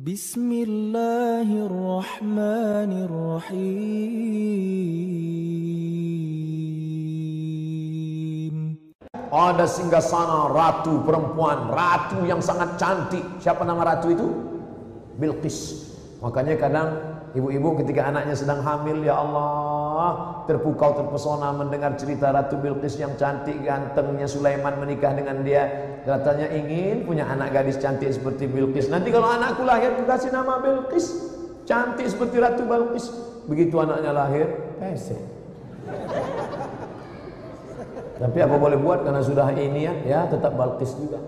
Bismillahirrahmanirrahim. Ada singgah sana ratu perempuan, ratu yang sangat cantik. Siapa nama ratu itu? Bilqis. Makanya kadang ibu-ibu ketika anaknya sedang hamil, ya Allah, terpukau terpesona mendengar cerita Ratu Bilqis yang cantik, gantengnya Sulaiman menikah dengan dia Katanya ingin punya anak gadis cantik seperti Bilqis. Nanti kalau anakku lahir, aku kasih nama Bilqis. Cantik seperti Ratu Bilqis. Begitu anaknya lahir, pesek. Tapi apa boleh buat karena sudah ini ya, ya tetap Balkis juga.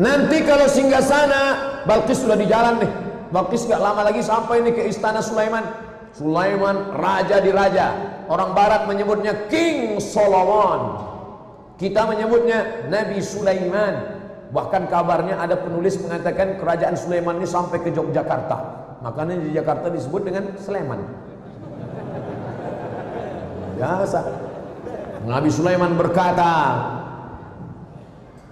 Nanti kalau singgah sana, Balkis sudah di jalan nih. Balkis gak lama lagi sampai nih ke istana Sulaiman. Sulaiman raja di raja. Orang barat menyebutnya King Solomon. Kita menyebutnya Nabi Sulaiman. Bahkan kabarnya ada penulis mengatakan kerajaan Sulaiman ini sampai ke Yogyakarta. Makanya di Jakarta disebut dengan Sleman. Biasa. Nabi Sulaiman berkata,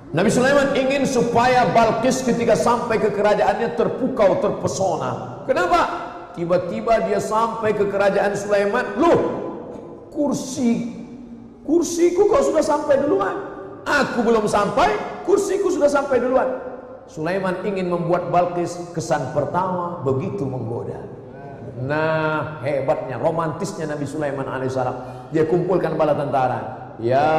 Nabi Sulaiman ingin supaya Balkis ketika sampai ke kerajaannya terpukau, terpesona. Kenapa? Tiba-tiba dia sampai ke kerajaan Sulaiman, loh, kursi, kursiku kau sudah sampai duluan. Aku belum sampai, kursiku sudah sampai duluan. Sulaiman ingin membuat Balkis kesan pertama begitu menggoda. Nah, hebatnya, romantisnya Nabi Sulaiman alaihissalam. Dia kumpulkan bala tentara. Ya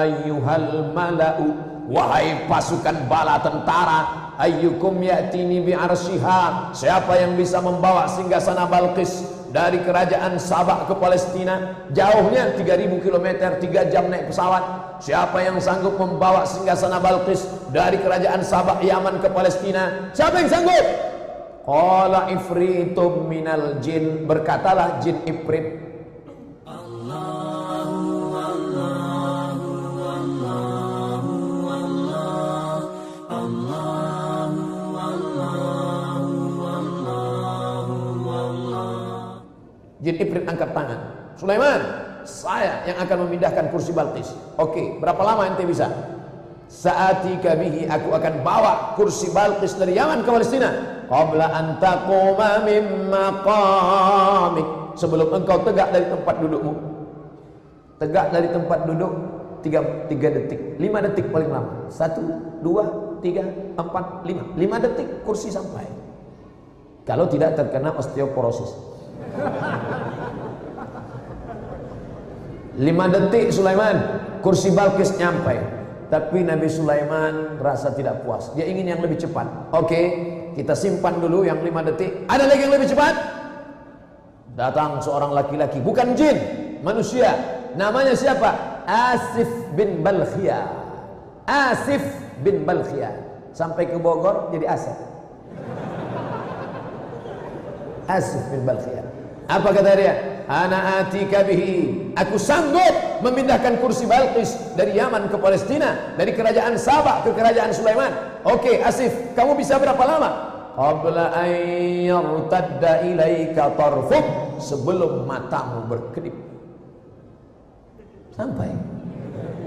ayyuhal mala'u wahai pasukan bala tentara, ayyukum ya'tini bi arsyiha. Siapa yang bisa membawa singgasana Balqis dari kerajaan Sabah ke Palestina jauhnya 3000 km 3 jam naik pesawat. Siapa yang sanggup membawa singgasana Balqis dari kerajaan Sabah Yaman ke Palestina? Siapa yang sanggup? Qala ifritum minal jin. Berkatalah jin ifrit Sulaiman saya yang akan memindahkan kursi Balqis Oke berapa lama ente bisa? Saati kabihi aku akan bawa kursi Balqis dari Yaman ke Palestina. Qabla an taquma maqamik. Sebelum engkau tegak dari tempat dudukmu. Tegak dari tempat duduk tiga, tiga detik. Lima detik paling lama. Satu dua tiga empat lima. Lima detik kursi sampai. Kalau tidak terkena osteoporosis lima detik Sulaiman kursi Balkis nyampe tapi Nabi Sulaiman rasa tidak puas dia ingin yang lebih cepat oke kita simpan dulu yang lima detik. Ada lagi yang lebih cepat? Datang seorang laki-laki, bukan jin, manusia. Namanya siapa? Asif bin Balkhia. Asif bin Balkhia. Sampai ke Bogor jadi Asif. Asif bin Balkhia. Apa kata dia? Ana atika bihi. Aku sanggup memindahkan kursi Balqis dari Yaman ke Palestina, dari kerajaan Sabah ke kerajaan Sulaiman. Oke, Asif, kamu bisa berapa lama? Qabla an yartadda ilaika tarfuk sebelum matamu berkedip. Sampai.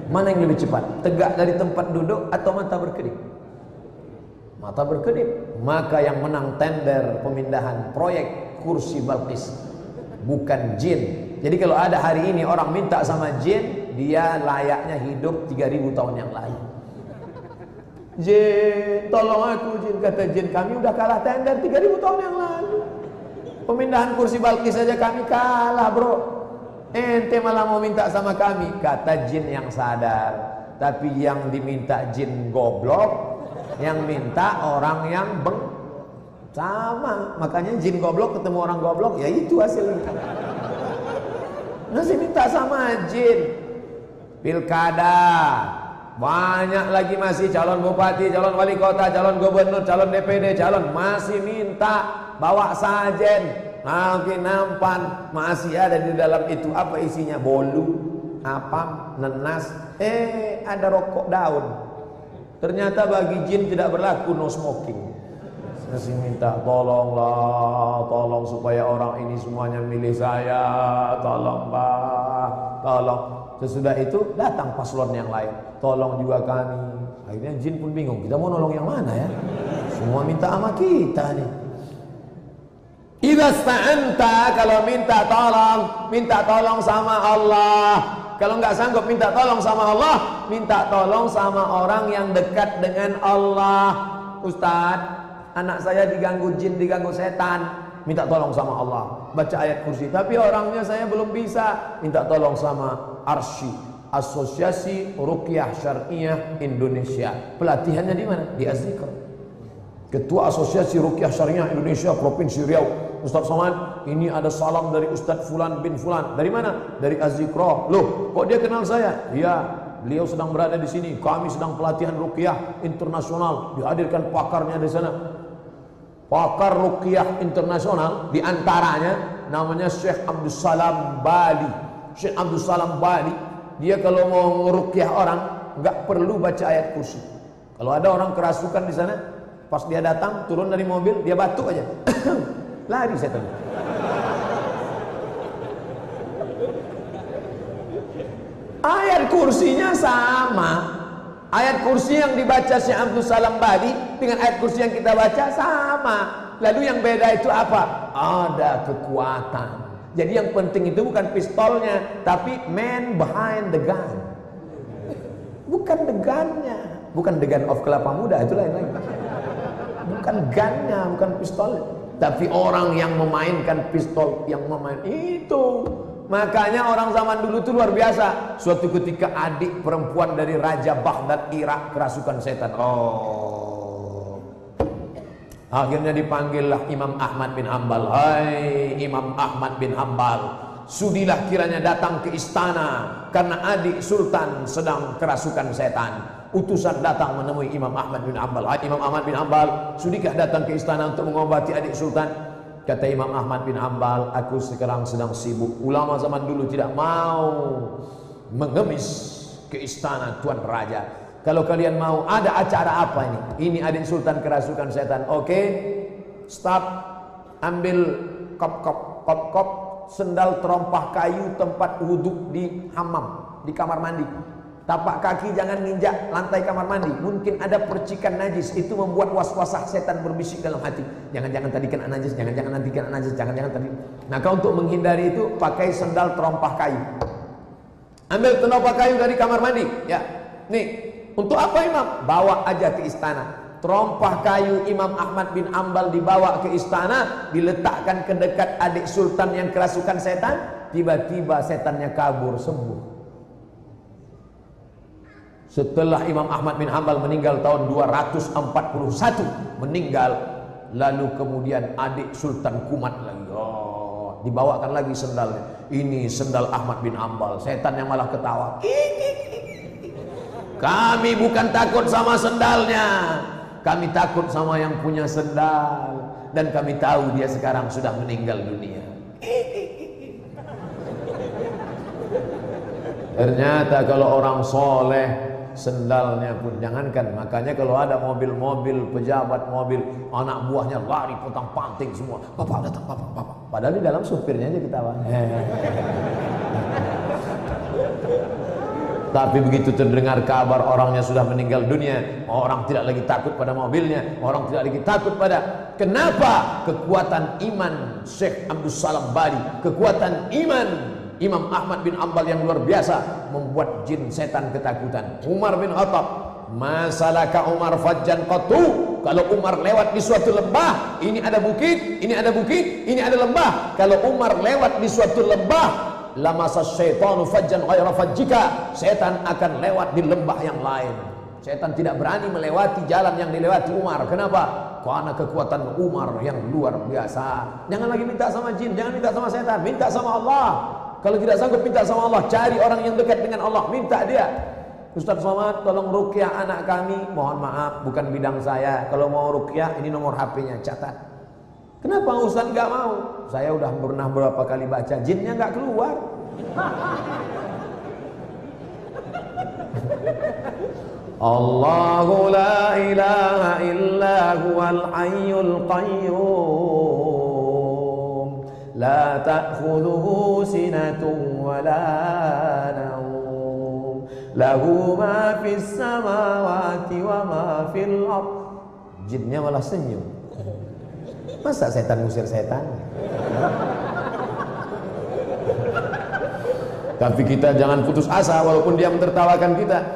Mana yang lebih cepat? Tegak dari tempat duduk atau mata berkedip? Mata berkedip. Maka yang menang tender pemindahan proyek kursi Balqis bukan jin. Jadi kalau ada hari ini orang minta sama jin, dia layaknya hidup 3000 tahun yang lalu. Jin, tolong aku jin kata jin kami udah kalah tender 3000 tahun yang lalu. Pemindahan kursi Balkis saja kami kalah, Bro. Ente malah mau minta sama kami, kata jin yang sadar. Tapi yang diminta jin goblok, yang minta orang yang beng sama. Makanya jin goblok ketemu orang goblok, ya itu hasilnya. Nasi minta sama jin. Pilkada, banyak lagi masih calon bupati, calon wali kota, calon gubernur, calon DPD, calon masih minta bawa sajen, nanti nampan masih ada di dalam itu apa isinya bolu, apam, nenas, eh ada rokok daun. Ternyata bagi jin tidak berlaku no smoking. Masih minta tolonglah, tolong supaya orang ini semuanya milih saya, tolong pak, tolong. Sesudah itu datang paslon yang lain. Tolong juga kami. Akhirnya jin pun bingung, kita mau nolong yang mana ya? Semua minta sama kita nih. Idza sta'anta kalau minta tolong, minta tolong sama Allah. Kalau nggak sanggup minta tolong sama Allah, minta tolong sama orang yang dekat dengan Allah. Ustadz, anak saya diganggu jin, diganggu setan, minta tolong sama Allah. Baca ayat kursi, tapi orangnya saya belum bisa, minta tolong sama Arsy, Asosiasi Ruqyah Syariah Indonesia. Pelatihannya di mana? Di Azikr. Ketua Asosiasi Ruqyah Syariah Indonesia Provinsi Riau Ustaz Somad ini ada salam dari Ustaz Fulan bin Fulan dari mana? dari Azikro loh kok dia kenal saya? iya beliau sedang berada di sini kami sedang pelatihan Ruqyah internasional dihadirkan pakarnya di sana pakar Ruqyah internasional di antaranya namanya Syekh Abdul Salam Bali Syekh Abdul Salam Bali dia kalau mau ngeruqyah orang nggak perlu baca ayat kursi kalau ada orang kerasukan di sana Pas dia datang, turun dari mobil, dia batuk aja. Lari setan. Ayat kursinya sama. Ayat kursi yang dibaca Syekh Abdul Salam Badi dengan ayat kursi yang kita baca sama. Lalu yang beda itu apa? Ada kekuatan. Jadi yang penting itu bukan pistolnya, tapi man behind the gun. Bukan the gunnya, bukan the gun of kelapa muda itu lain-lain bukan gunnya, bukan pistol. Tapi orang yang memainkan pistol yang memain itu. Makanya orang zaman dulu itu luar biasa. Suatu ketika adik perempuan dari Raja Baghdad Irak kerasukan setan. Oh. Akhirnya dipanggillah Imam Ahmad bin Hambal. Hai Imam Ahmad bin Hambal. Sudilah kiranya datang ke istana karena adik sultan sedang kerasukan setan utusan datang menemui Imam Ahmad bin Ambal. Imam Ahmad bin Ambal, sudikah datang ke istana untuk mengobati adik sultan? Kata Imam Ahmad bin Ambal, aku sekarang sedang sibuk. Ulama zaman dulu tidak mau mengemis ke istana tuan raja. Kalau kalian mau ada acara apa ini? Ini adik sultan kerasukan setan. Oke, okay, stop. Ambil kop-kop, kop-kop, sendal terompah kayu tempat wudhu di hamam, di kamar mandi Tapak kaki jangan nginjak lantai kamar mandi. Mungkin ada percikan najis. Itu membuat was-wasah setan berbisik dalam hati. Jangan-jangan tadi kena najis. Jangan-jangan nanti kena najis. Jangan-jangan tadi. Maka untuk menghindari itu pakai sendal terompah kayu. Ambil terompah kayu dari kamar mandi. Ya. Nih. Untuk apa imam? Bawa aja ke istana. Terompah kayu Imam Ahmad bin Ambal dibawa ke istana. Diletakkan ke dekat adik sultan yang kerasukan setan. Tiba-tiba setannya kabur sembuh. Setelah Imam Ahmad bin Hambal meninggal tahun 241 meninggal. Lalu kemudian adik Sultan Kumat lagi. Oh, dibawakan lagi sendalnya. Ini sendal Ahmad bin Hambal setan yang malah ketawa. Kami bukan takut sama sendalnya. Kami takut sama yang punya sendal. Dan kami tahu dia sekarang sudah meninggal dunia. Ternyata kalau orang soleh sendalnya pun jangankan. Makanya kalau ada mobil-mobil pejabat mobil anak buahnya lari potong panting semua. Bapak datang bapak bapak. Padahal di dalam supirnya aja kita tapi begitu terdengar kabar orangnya sudah meninggal dunia orang tidak lagi takut pada mobilnya orang tidak lagi takut pada kenapa kekuatan iman Syekh Abdul Salam Bali? Kekuatan iman Imam Ahmad bin Ambal yang luar biasa membuat jin setan ketakutan. Umar bin Khattab, masalahkah Umar fajjan qatu? Kalau Umar lewat di suatu lembah, ini ada bukit, ini ada bukit, ini ada lembah. Kalau Umar lewat di suatu lembah, lama syaitanu fajjan ghaira fajjika. Setan akan lewat di lembah yang lain. Setan tidak berani melewati jalan yang dilewati Umar. Kenapa? Karena kekuatan Umar yang luar biasa. Jangan lagi minta sama jin, jangan minta sama setan, minta sama Allah. Kalau tidak sanggup minta sama Allah, cari orang yang dekat dengan Allah, minta dia. Ustaz Somad, tolong rukyah anak kami. Mohon maaf, bukan bidang saya. Kalau mau rukyah, ini nomor HP-nya, catat. Kenapa Ustaz nggak mau? Saya udah pernah berapa kali baca, jinnya nggak keluar. Allahu la ilaha illa huwal qayyum لا تأخذه سنة ولا نوم lahu ma fis samawati wa ma fil ard. Jinnya malah senyum. Masa setan ngusir setan? Tapi kita jangan putus asa walaupun dia mentertawakan kita.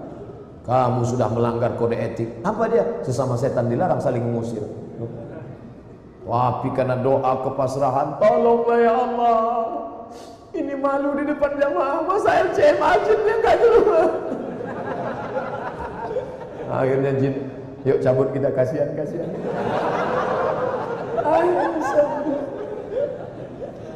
kamu sudah melanggar kode etik. Apa dia? Sesama setan dilarang saling mengusir. Tapi karena doa kepasrahan, tolonglah ya Allah. Ini malu di depan jamaah, masa LCM ajinnya enggak keluar. Akhirnya jin, yuk cabut kita kasihan kasihan. Ayo,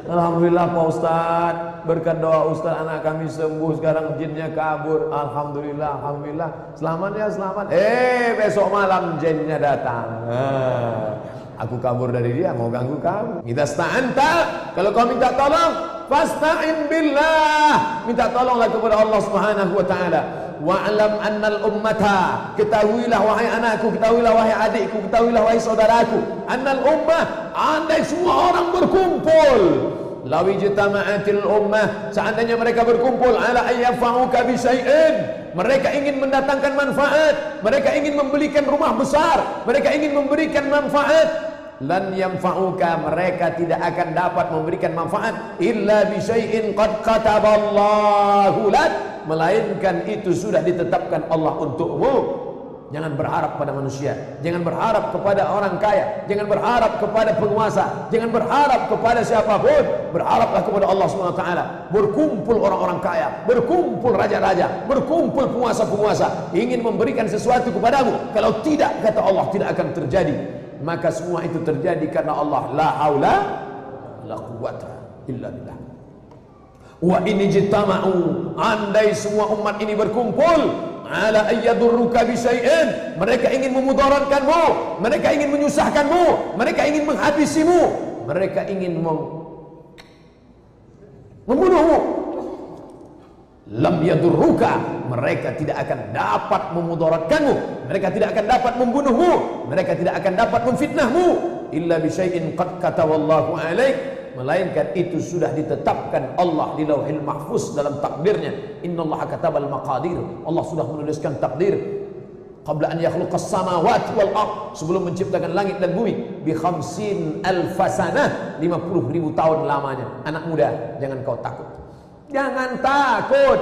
Alhamdulillah Pak Ustaz Berkat doa Ustaz anak kami sembuh. Sekarang jinnya kabur. Alhamdulillah Alhamdulillah. Selamat ya selamat. Eh besok malam jinnya datang. Nah, Aku kabur dari dia Mau ganggu kamu. Kita sta'anta Kalau kau minta tolong Fasta'in billah. Minta tolonglah kepada Allah subhanahu wa Wa'lam annal ummata. Ketahuilah wahai anakku Ketahuilah wahai adikku Ketahuilah wahai saudaraku. Annal ummah Andai semua orang berkumpul. Lawi jitama'atil ummah Seandainya mereka berkumpul Ala ayyafa'uka bisyai'in Mereka ingin mendatangkan manfaat. Mereka ingin membelikan rumah besar. Mereka ingin memberikan manfaat. Lan yanfa'uka mereka tidak akan dapat memberikan manfaat. Illa bi syai'in qad kataballahu lak melainkan itu sudah ditetapkan Allah untukmu. Jangan berharap pada manusia. Jangan berharap kepada orang kaya. Jangan berharap kepada penguasa. Jangan berharap kepada siapapun. Berharaplah kepada Allah SWT Berkumpul orang-orang kaya. Berkumpul raja-raja. Berkumpul penguasa-penguasa. Ingin memberikan sesuatu kepadamu. Kalau tidak, kata Allah, tidak akan terjadi. Maka semua itu terjadi karena Allah. La haula La quwata illa billah Wa ini jitama'u Andai semua umat ini berkumpul ala ayyadurruka bisyai'in mereka ingin memudaratkanmu mereka ingin menyusahkanmu mereka ingin menghabisimu mereka ingin mem membunuhmu. Lam yadurruka mereka tidak akan dapat memudaratkanmu mereka tidak akan dapat membunuhmu mereka tidak akan dapat memfitnahmu. Illa bisyai'in qad katawallahu alaik melainkan itu sudah ditetapkan Allah di Lauhil Mahfuz dalam takdirnya. Innallaha katabal maqadir. Allah sudah menuliskan takdir. Qabla an yakhluqas samawati wal ard. Sebelum menciptakan langit dan bumi. Bi khamsin alfasanah 50 ribu tahun lamanya. Anak muda jangan kau takut. Jangan takut.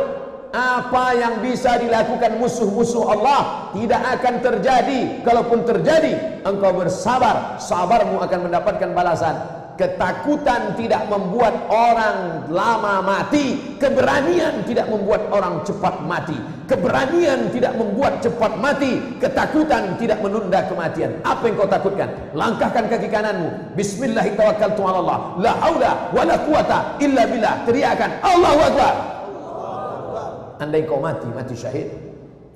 Apa yang bisa dilakukan musuh-musuh Allah tidak akan terjadi. Kalaupun terjadi engkau bersabar. Sabarmu akan mendapatkan balasan Ketakutan tidak membuat orang lama mati. Keberanian tidak membuat orang cepat mati. Keberanian tidak membuat cepat mati. Ketakutan tidak menunda kematian. Apa yang kau takutkan? Langkahkan kaki kananmu. Bismillahirrahmanirrahim La haula wa la quwata illa billah. Teriakan Allahu Akbar. Andai kau mati, mati syahid.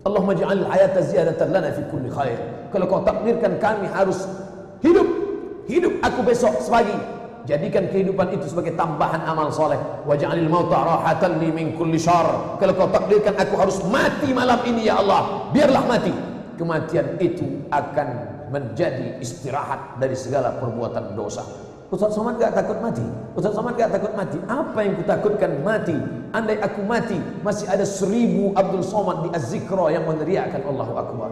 Allahumma ja'al hayata ziyadatan lana fi kulli khair. Kalau kau takdirkan kami harus hidup hidup aku besok sepagi. Jadikan kehidupan itu sebagai tambahan amal soleh. Waj'alil mauta rahatan li min kulli syar. Kalau kau takdirkan aku harus mati malam ini ya Allah biarlah mati. Kematian itu akan menjadi istirahat dari segala perbuatan dosa. Ustaz Somad gak takut mati? Ustaz Somad gak takut mati? Apa yang kutakutkan mati? Andai aku mati Masih ada seribu Abdul Somad di Az-Zikra Yang meneriakan Allahu Akbar.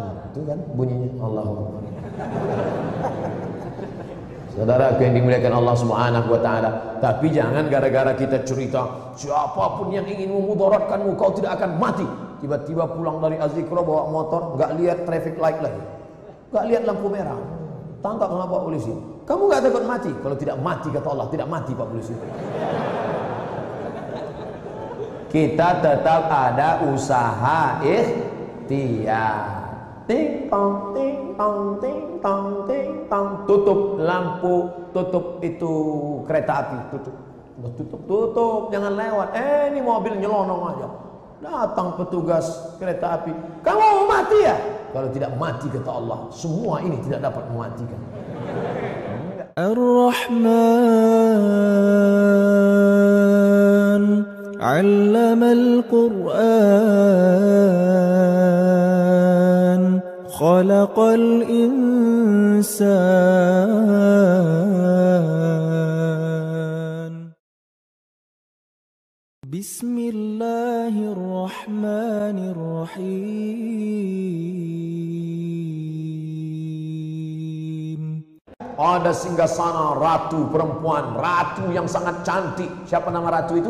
Nah, Itu kan bunyinya Allahu Akbar Saudara yang dimuliakan Allah Subhanahu wa taala, tapi jangan gara-gara kita cerita siapa pun yang ingin memudaratkanmu kau tidak akan mati. Tiba-tiba pulang dari Azikra bawa motor, enggak lihat traffic light lagi. Enggak lihat lampu merah. Tangkap sama Pak polisi. Kamu enggak takut mati? Kalau tidak mati kata Allah, tidak mati Pak polisi. Kita tetap ada usaha ikhtiar. Ting tong ting tong ting tong ting tong. Tutup lampu tutup itu kereta api tutup. Tutup tutup jangan lewat. Eh ini mobil nyelonong aja. Datang petugas kereta api. Kamu mau mati ya? Kalau tidak mati kata Allah semua ini tidak dapat mematikan. Ar-Rahman 'allama al-Qur'an. خلق الإنسان بسم الله الرحمن الرحيم Ada singgasana ratu perempuan, ratu yang sangat cantik. Siapa nama ratu itu?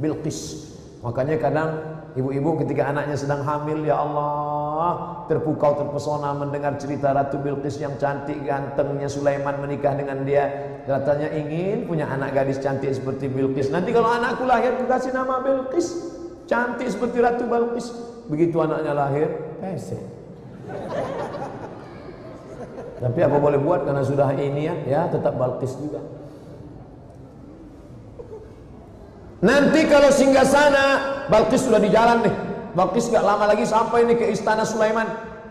Bilqis. Makanya kadang ibu-ibu ketika anaknya sedang hamil, ya Allah, terpukau terpesona mendengar cerita Ratu Bilqis yang cantik, gantengnya Sulaiman menikah dengan dia. Katanya ingin punya anak gadis cantik seperti Bilqis. Nanti kalau anakku lahir, aku kasih nama Bilqis. Cantik seperti Ratu Bilqis. Begitu anaknya lahir, pesek. Tapi apa boleh buat karena sudah ini ya, ya tetap Balkis juga. Nanti kalau singgah sana, Balkis sudah di jalan nih. Balkis gak lama lagi sampai nih ke istana Sulaiman.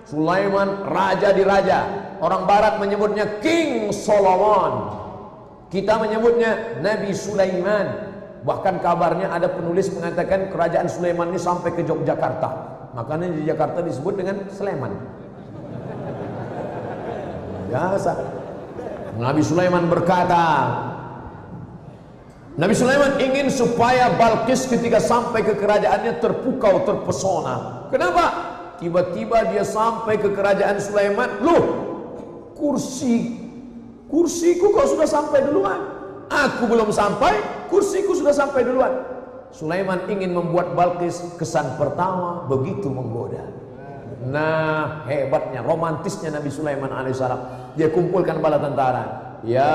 Sulaiman raja di raja. Orang barat menyebutnya King Solomon. Kita menyebutnya Nabi Sulaiman. Bahkan kabarnya ada penulis mengatakan kerajaan Sulaiman ini sampai ke Yogyakarta. Makanya di Jakarta disebut dengan Sleman. Biasa. Nabi Sulaiman berkata, Nabi Sulaiman ingin supaya Balkis ketika sampai ke kerajaannya terpukau, terpesona. Kenapa? Tiba-tiba dia sampai ke kerajaan Sulaiman, loh, kursi, kursiku kau sudah sampai duluan. Aku belum sampai, kursiku sudah sampai duluan. Sulaiman ingin membuat Balkis kesan pertama begitu menggoda. Nah, hebatnya, romantisnya Nabi Sulaiman alaihissalam. Dia kumpulkan bala tentara. Ya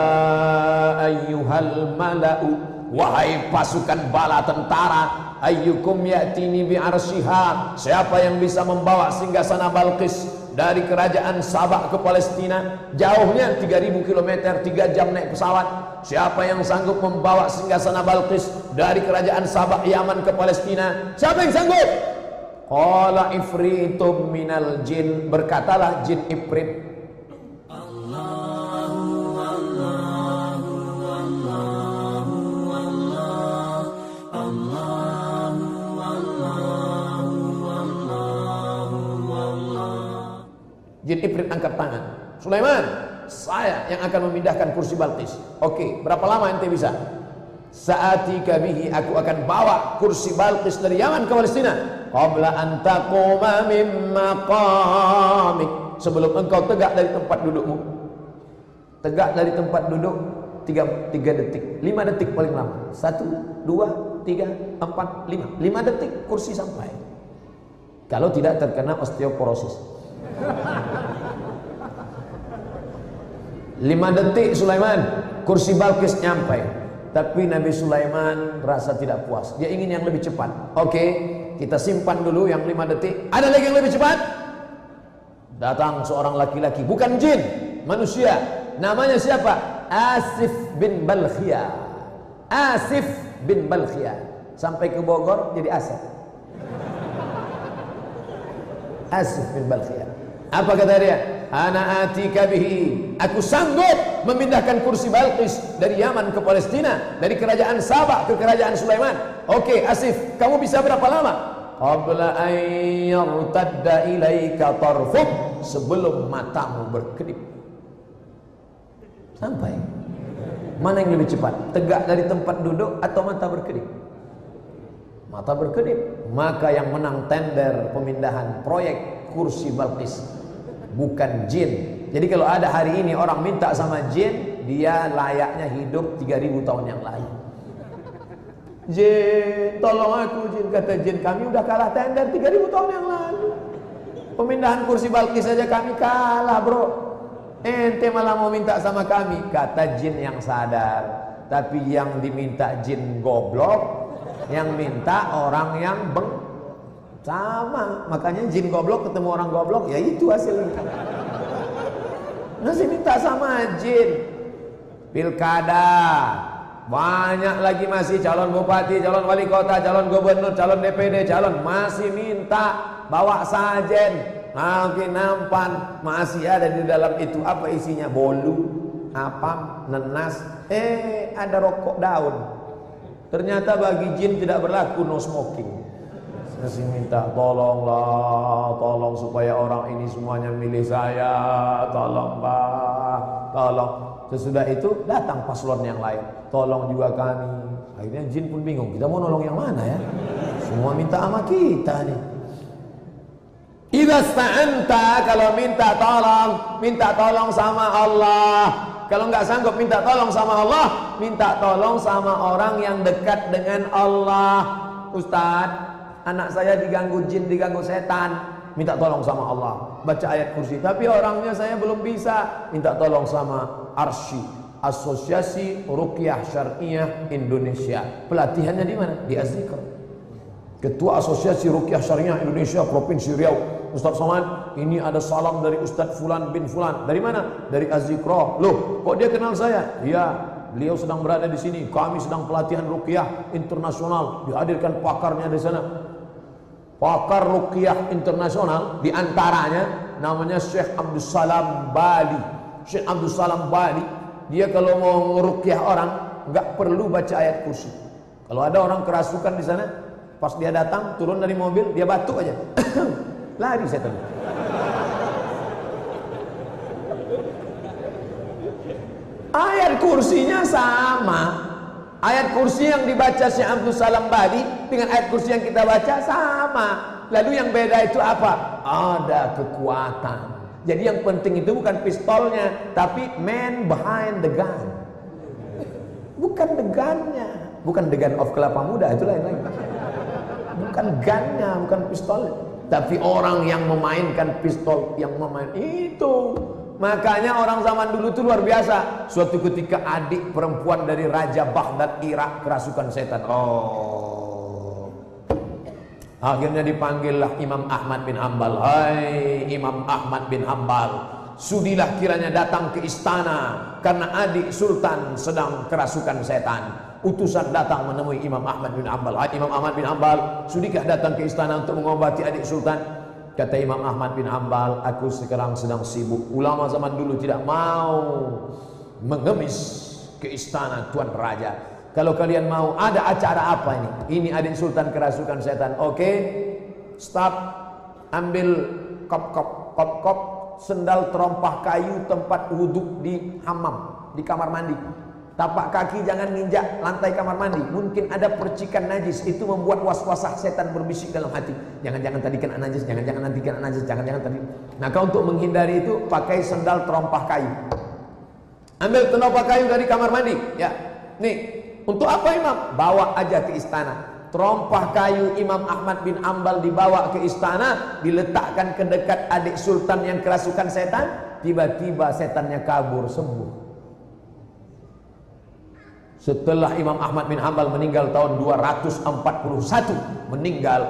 ayyuhal mala'u wahai pasukan bala tentara, ayyukum ya'tini bi arsyiha. Siapa yang bisa membawa singgasana Balqis dari kerajaan Sabah ke Palestina? Jauhnya 3000 km 3 jam naik pesawat. Siapa yang sanggup membawa singgasana Balqis dari kerajaan Sabah Yaman ke Palestina? Siapa yang sanggup? Qala ifritum minal jin. Berkatalah jin ifrit Jin Ifrit angkat tangan. Sulaiman, saya yang akan memindahkan kursi Balqis. Oke, berapa lama ente bisa? Saati kabihi aku akan bawa kursi Balqis dari Yaman ke Palestina. Qabla an taquma maqamik. Sebelum engkau tegak dari tempat dudukmu. Tegak dari tempat duduk tiga, tiga detik, lima detik paling lama. Satu, dua, tiga, empat, lima. Lima detik kursi sampai. Kalau tidak terkena osteoporosis. Lima detik Sulaiman kursi Balkis nyampe. Tapi Nabi Sulaiman rasa tidak puas. Dia ingin yang lebih cepat. Oke, kita simpan dulu yang lima detik. Ada lagi yang lebih cepat? Datang seorang laki-laki, bukan jin, manusia. Namanya siapa? Asif bin Balkhia. Asif bin Balkhia. Sampai ke Bogor jadi Asif. Asif bin Balkhia. Apa kata dia? Ana atika bihi. Aku sanggup memindahkan kursi Balqis dari Yaman ke Palestina, dari kerajaan Sabah ke kerajaan Sulaiman. Oke, Asif, kamu bisa berapa lama? Qabla an yartadda ilaika tarfuk sebelum matamu berkedip. Sampai. Mana yang lebih cepat? Tegak dari tempat duduk atau mata berkedip? Mata berkedip. Maka yang menang tender pemindahan proyek kursi Balqis bukan jin. Jadi kalau ada hari ini orang minta sama jin, dia layaknya hidup 3000 tahun yang lalu. Jin, tolong aku jin kata jin kami udah kalah tender 3000 tahun yang lalu. Pemindahan kursi Balkis saja kami kalah, Bro. Ente malah mau minta sama kami, kata jin yang sadar. Tapi yang diminta jin goblok, yang minta orang yang beng sama, makanya jin goblok ketemu orang goblok, ya itu hasilnya. Nasi minta sama jin. Pilkada Banyak lagi masih calon bupati, calon wali kota, calon gubernur, calon DPD, calon masih minta bawa sajen, nanti nampan masih ada di dalam itu apa isinya bolu, apa nenas, eh ada rokok daun. Ternyata bagi jin tidak berlaku no smoking. Masih minta tolonglah, tolong supaya orang ini semuanya milih saya, tolong pak, tolong. Sesudah itu datang paslon yang lain. Tolong juga kami. Akhirnya jin pun bingung. Kita mau nolong yang mana ya? Semua minta sama kita nih. Idza sta'anta kalau minta tolong, minta tolong sama Allah. Kalau nggak sanggup minta tolong sama Allah, minta tolong sama orang yang dekat dengan Allah. Ustadz, anak saya diganggu jin, diganggu setan. Minta tolong sama Allah. Baca ayat kursi. Tapi orangnya saya belum bisa. Minta tolong sama Arsy. Asosiasi Rukyah Syariah Indonesia. Pelatihannya di mana? Di Azikr. Ketua Asosiasi Rukyah Syariah Indonesia Provinsi Riau Ustaz Somad ini ada salam dari Ustaz Fulan bin Fulan dari mana? dari Azikro loh kok dia kenal saya? iya beliau sedang berada di sini kami sedang pelatihan Rukyah internasional dihadirkan pakarnya di sana pakar Rukyah internasional di antaranya namanya Syekh Abdul Salam Bali Syekh Abdul Salam Bali dia kalau mau ngerukyah orang nggak perlu baca ayat kursi kalau ada orang kerasukan di sana Pas dia datang, turun dari mobil, dia batuk aja. Lari setan. Ayat kursinya sama. Ayat kursi yang dibaca Syekh Abdul Salam Bali dengan ayat kursi yang kita baca sama. Lalu yang beda itu apa? Ada kekuatan. Jadi yang penting itu bukan pistolnya, tapi man behind the gun. Bukan the gunnya, bukan the gun of kelapa muda itu lain-lain. Bukan gunnya, bukan pistolnya. Tapi orang yang memainkan pistol yang memain itu Makanya orang zaman dulu itu luar biasa. Suatu ketika adik perempuan dari Raja Baghdad Irak kerasukan setan. Oh. Akhirnya dipanggillah Imam Ahmad bin Hambal. Hai Imam Ahmad bin Hambal. Sudilah kiranya datang ke istana Karena adik sultan sedang kerasukan setan. Utusan datang menemui Imam Ahmad bin Ambal. Imam Ahmad bin Ambal, sudikah datang ke istana untuk mengobati adik sultan? Kata Imam Ahmad bin Ambal, aku sekarang sedang sibuk. Ulama zaman dulu tidak mau mengemis ke istana tuan raja. Kalau kalian mau ada acara apa ini? Ini adik sultan kerasukan setan. Oke, okay, stop. Ambil kop-kop, kop-kop sendal terompah kayu tempat wudhu di hamam, di kamar mandi Tapak kaki jangan nginjak lantai kamar mandi. Mungkin ada percikan najis. Itu membuat was-wasah setan berbisik dalam hati. Jangan-jangan tadi kena najis. Jangan-jangan nanti kena najis. Jangan-jangan tadi. Nah kau untuk menghindari itu pakai sendal terompah kayu. Ambil terompah kayu dari kamar mandi. Ya. Nih. Untuk apa imam? Bawa aja ke istana. Terompah kayu Imam Ahmad bin Ambal dibawa ke istana. Diletakkan ke dekat adik sultan yang kerasukan setan. Tiba-tiba setannya kabur sembuh. Setelah Imam Ahmad bin Hambal meninggal tahun 241 meninggal.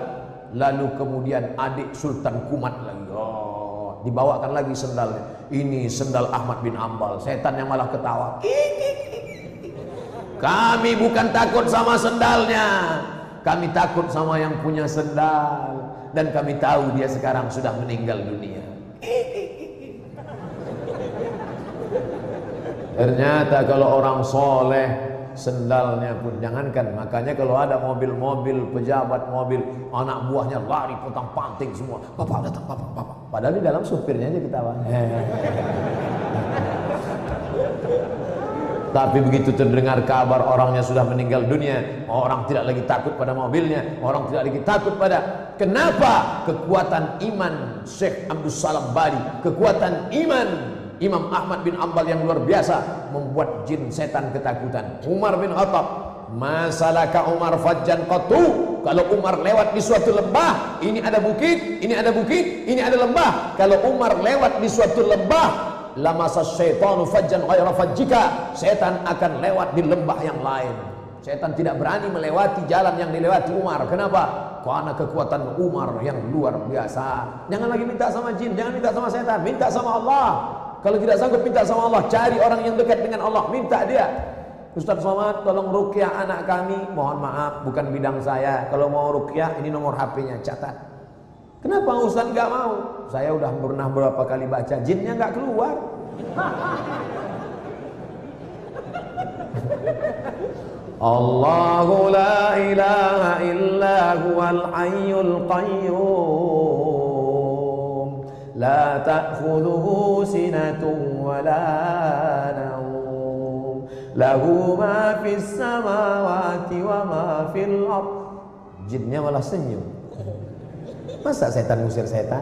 Lalu kemudian adik Sultan Kumat lagi. Oh, dibawakan lagi sendalnya. Ini sendal Ahmad bin Hambal setan yang malah ketawa. Kami bukan takut sama sendalnya. Kami takut sama yang punya sendal. Dan kami tahu dia sekarang sudah meninggal dunia. Ternyata kalau orang soleh sendalnya pun jangankan. Makanya kalau ada mobil-mobil pejabat mobil anak buahnya lari potong panting semua. Bapak datang bapak bapak. Padahal di dalam supirnya aja kita tapi begitu terdengar kabar orangnya sudah meninggal dunia orang tidak lagi takut pada mobilnya orang tidak lagi takut pada kenapa kekuatan iman Syekh Abdul Salam Bali? Kekuatan iman Imam Ahmad bin Ambal yang luar biasa membuat jin setan ketakutan. Umar bin Khattab, masalahkah Umar fajjan qatu? Kalau Umar lewat di suatu lembah, ini ada bukit, ini ada bukit, ini ada lembah. Kalau Umar lewat di suatu lembah, lama syaitanu fajjan ghaira fajjika. Setan akan lewat di lembah yang lain. Setan tidak berani melewati jalan yang dilewati Umar. Kenapa? Karena kekuatan Umar yang luar biasa. Jangan lagi minta sama jin, jangan minta sama setan, minta sama Allah. Kalau tidak sanggup minta sama Allah, cari orang yang dekat dengan Allah, minta dia. Ustaz Somad tolong rukyah anak kami. Mohon maaf bukan bidang saya. Kalau mau rukyah ini nomor HP-nya catat. Kenapa Ustaz nggak mau? Saya udah pernah berapa kali baca Jinnya nggak keluar. Allahu la ilaha illa huwal qayyum La ta'khudhuhu sinatun wa la nawm Lahu ma fis samawati wa ma fil ard Jinnya malah senyum Masa setan ngusir setan?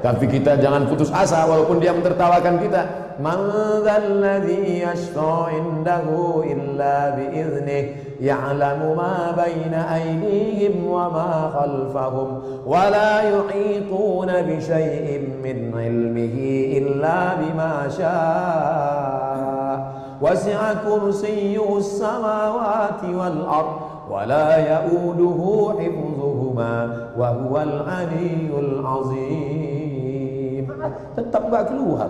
Tapi kita jangan putus asa walaupun dia mentertawakan kita. Man dzalladzi yashfa indahu illa biiznih ya'lamu ma baina aydihim wa ma khalfahum wa la yuhituna bi syai'in min ilmihi illa bima syaa wasi'a kursiyyuhu as-samawati wal ard wa la ya'uduhu hifdhuhuma wa huwal 'aliyyul 'azim tetap gak keluar.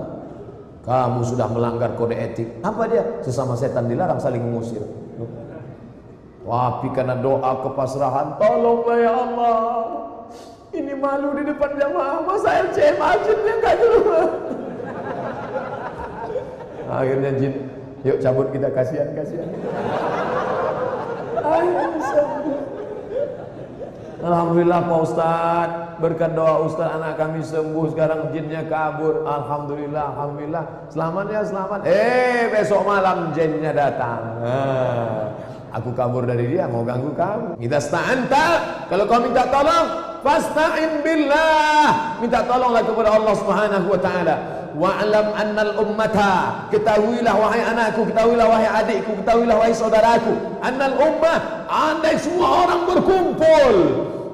Kamu sudah melanggar kode etik. Apa dia? Sesama setan dilarang saling mengusir. Tapi karena doa kepasrahan tolonglah ya Allah. Ini malu di depan jamaah. Masa LCM ajinnya gak keluar? Akhirnya jin yuk cabut kita kasihan kasihan. Ayo Alhamdulillah Pak Ustaz Berkat doa Ustaz anak kami sembuh. Sekarang jinnya kabur. Alhamdulillah Alhamdulillah. Selamat ya selamat. Eh besok malam jinnya datang. Nah, Aku kabur dari dia Mau ganggu kamu. Kita sta'anta Kalau kau minta tolong Fasta'in billah. Minta tolonglah kepada Allah subhanahu wa ta'ala Wa'lam annal ummata. Ketahuilah wahai anakku Ketahuilah wahai adikku Ketahuilah wahai saudaraku. Annal ummah Andai semua orang berkumpul.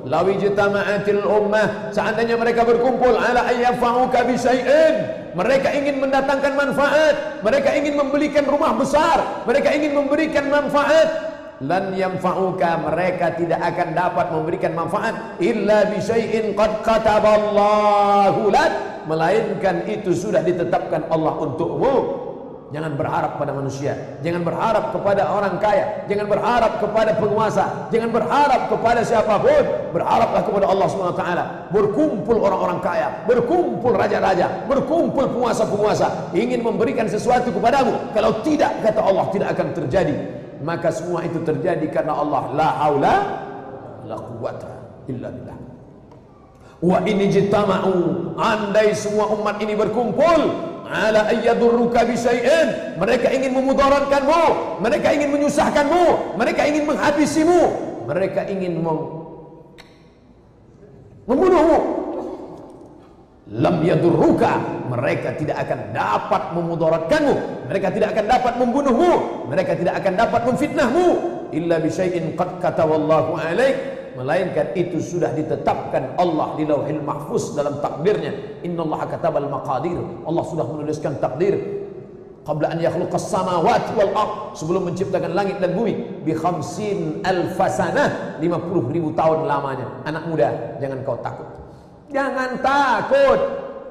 Lawi jitama'atil ummah Seandainya mereka berkumpul Ala ayyafa'uka bisyai'in Mereka ingin mendatangkan manfaat. Mereka ingin membelikan rumah besar. Mereka ingin memberikan manfaat. Lan yanfa'uka mereka tidak akan dapat memberikan manfaat. Illa bi syai'in qad kataballahu lak melainkan itu sudah ditetapkan Allah untukmu. Jangan berharap pada manusia. Jangan berharap kepada orang kaya. Jangan berharap kepada penguasa. Jangan berharap kepada siapapun. Berharaplah kepada Allah SWT Berkumpul orang-orang kaya. Berkumpul raja-raja. Berkumpul penguasa-penguasa. Ingin memberikan sesuatu kepadamu. Kalau tidak, kata Allah, tidak akan terjadi. Maka semua itu terjadi karena Allah. La haula La quwata illa billah Wa ini jitama'u Andai semua umat ini berkumpul ala ayyadurruka bisyai'in mereka ingin memudaratkanmu mereka ingin menyusahkanmu mereka ingin menghabisimu mereka ingin mem membunuhmu. Lam yadurruka mereka tidak akan dapat memudaratkanmu mereka tidak akan dapat membunuhmu mereka tidak akan dapat memfitnahmu. Illa bisyai'in qad katawallahu alaik melainkan itu sudah ditetapkan Allah di Lauhil Mahfuz dalam takdirnya. Innallaha katabal maqadir. Allah sudah menuliskan takdir. Qabla an yakhluqas samawati wal ard. Sebelum menciptakan langit dan bumi. Bi khamsin alfasanah 50 ribu tahun lamanya. Anak muda jangan kau takut. Jangan takut.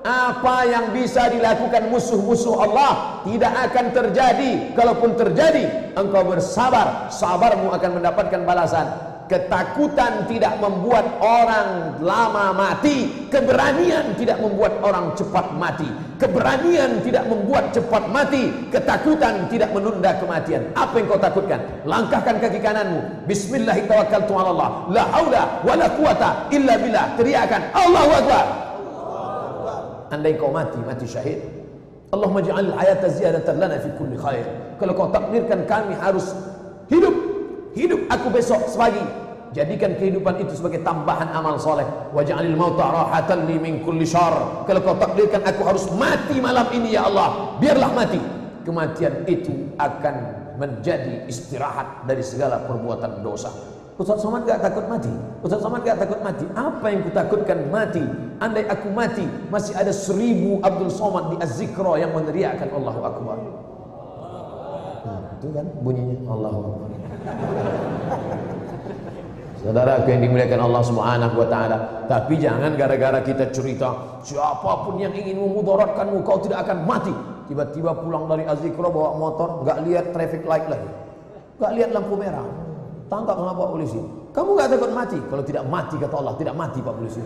Apa yang bisa dilakukan musuh-musuh Allah tidak akan terjadi. Kalaupun terjadi engkau bersabar. Sabarmu akan mendapatkan balasan Ketakutan tidak membuat orang lama mati. Keberanian tidak membuat orang cepat mati. Keberanian tidak membuat cepat mati. Ketakutan tidak menunda kematian. Apa yang kau takutkan? Langkahkan kaki kananmu. Bismillahirrahmanirrahim La haula wa la quwata illa billah. Teriakan Allahu Akbar. Andai kau mati, mati syahid. Allahumma ja'al hayata ziyadatan lana fi kulli khair. Kalau kau takdirkan kami harus hidup hidup aku besok sepagi. Jadikan kehidupan itu sebagai tambahan amal soleh. Waj'alil mauta rahatan li min kulli syar. Kalau kau takdirkan aku harus mati malam ini ya Allah biarlah mati. Kematian itu akan menjadi istirahat dari segala perbuatan dosa. Ustaz Somad gak takut mati? Ustaz Somad gak takut mati? Apa yang kutakutkan mati? Andai aku mati Masih ada seribu Abdul Somad di Az-Zikra Yang meneriakkan Allahu Akbar. Nah, Itu kan bunyinya Allahu Akbar Saudara yang dimuliakan Allah Subhanahu wa taala, tapi jangan gara-gara kita cerita siapa pun yang ingin memudaratkanmu kau tidak akan mati. tiba-tiba pulang dari Azikro bawa motor, nggak lihat traffic light lagi, nggak lihat lampu merah, tangkap sama Pak Polisi. Kamu nggak takut mati? Kalau tidak mati kata Allah, tidak mati Pak Polisi.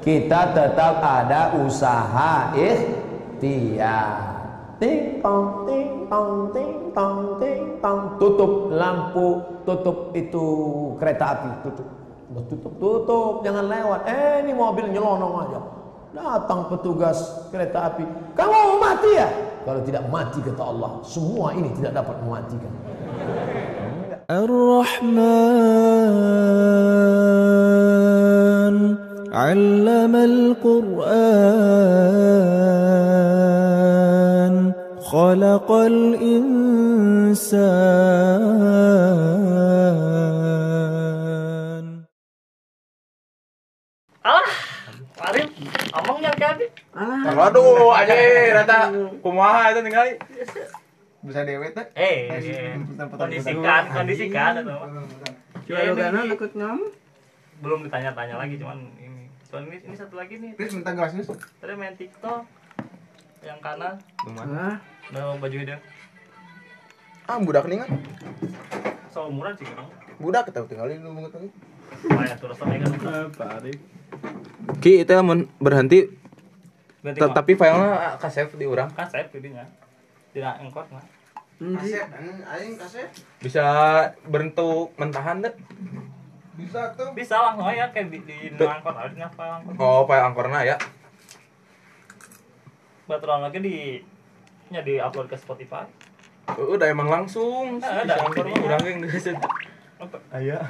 Kita tetap ada usaha ikhtiar ting tong ting tong ting tong ting tong tutup lampu tutup itu kereta api tutup. Tutup tutup jangan lewat. Eh ini mobil nyelonong aja. Datang petugas kereta api. Kamu mau mati ya? Kalau tidak mati kata Allah semua ini tidak dapat mematikan. Ar-Rahman. 'allama al-Qur'an. خلق الإنسان Alah, Arif, omongnya kan? Waduh, aja rata kumaha itu tinggal bisa dewe teh. Eh, kondisikan, kondisikan atau apa? Coba Ya, lu ini- kan ini ikut ngam. belum ditanya-tanya lagi, cuman ini. Cuman ini, ini satu lagi nih. Please minta gelasnya. Tadi main TikTok yang kanan, Ah, udah baju dia. Ah, budak nih kan. Seumuran sih kan. Budak kita tinggalin dulu banget lagi. Lumayan terus sama kan. Pak Arif. Ki itu mun berhenti tapi filenya ka save di urang. kan save jadinya. Tidak engkot nah. Aing kaset. Bisa bentuk mentahan deh. Bisa tuh. Bisa langsung aja kayak di, di Tuh. angkot aja file angkot. Oh, file angkorna ya. Baturan lagi di nya di upload ke Spotify. Oh, udah emang langsung. Nah, ada. urang yang geus. Apa? Aya.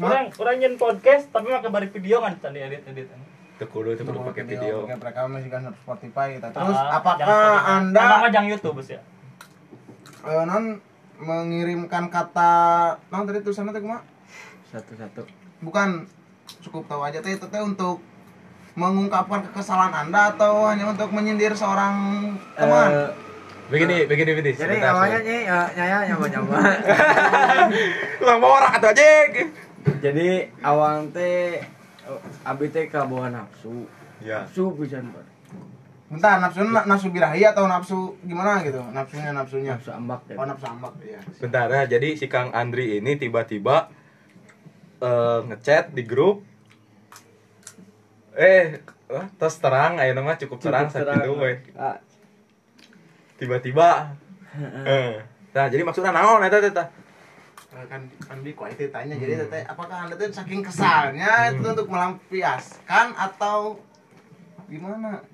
Orang orang nyen podcast tapi pakai balik video kan tadi edit edit. Teu kudu teu kudu pakai video. Pakai rekaman sih kan Spotify kita. Ah, Terus jangan apakah Spotify. Anda mah jangan YouTube bos ya? eh, non mengirimkan kata non tadi tulisannya teh kumaha? Satu-satu. Bukan cukup tahu aja teh itu teh untuk mengungkapkan kekesalan Anda atau hanya untuk menyindir seorang teman? Eh, Begini, begini, begini. jadi awalnya nih ya nyaya nyoba nyoba. Tukang borak atau aja. jadi awal teh eh, abi teh kabawa nafsu. Ya. Nafsu pisan Pak. Bentar, nafsu nafsu birahi atau nafsu gimana gitu? Nafsunya nafsunya. Nafsu ambak ya. Oh, nafsu ambak ya. Bentar ya, jadi si Kang Andri ini tiba-tiba eh, ngechat di grup eh eh, terus terang ayo nama cukup terang saat itu we. Ah, tiba-tiba eh nah jadi maksudnya naon eta teh tah? Eh, kan kan di itu tanya jadi teteh apakah anda tuh saking kesalnya itu untuk melampiaskan atau gimana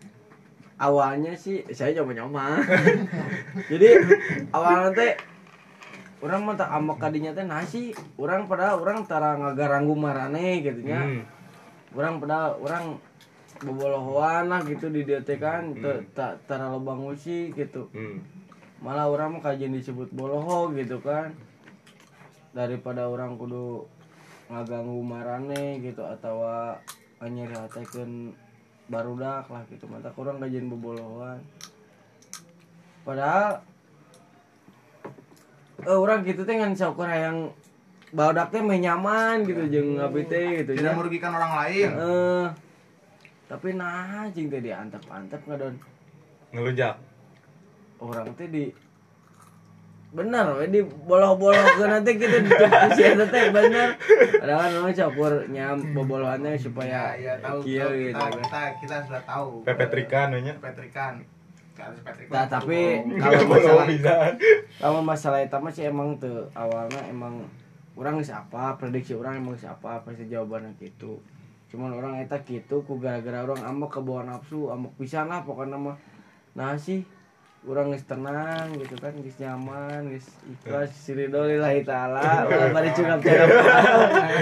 awalnya sih saya coba nyoba. jadi awalnya teh orang mah tak ambak kadinya teh nasi orang pada orang tara ngagaranggu marane gitu nya. Hmm. Orang pada orang bobolohoan lah gitu di teh kan Te- tak tara lobang usi gitu. Hmm. malah orang mah kajian disebut boloho gitu kan. Daripada orang kudu ngaganggu marane gitu atau anyeri hatekeun barudak lah gitu. Mata kurang kajian bobolohoan padahal eh orang gitu teh ngan yang barudak teh meh nyaman gitu jeung ngabi teh gitu tidak nya. merugikan orang lain. Eh, tapi nah jing teh diantep-antep ngadon ngelunjak orang teh di bener we di boloh-boloh ke nanti gitu di diskusi eta teh bener. Padahal kan namanya campur nyam bobolohannya supaya ya, ya tahu, tahu, gitu. kita, kan. kita kita sudah tahu. Pepetrikan we nya. Petrikan harus petrikan Nah, tapi kalau masalah kalau masalah itu mah sih emang tuh awalnya emang orang siapa prediksi orang emang siapa pasti jawabannya gitu. Cuman orang eta gitu ku gara-gara orang ambek ke bawah nafsu ambek pisan lah pokoknya mah. Nah sih orang geus tenang gitu kan geus nyaman geus ikhlas siridho lillahi taala ulah bari cungap cara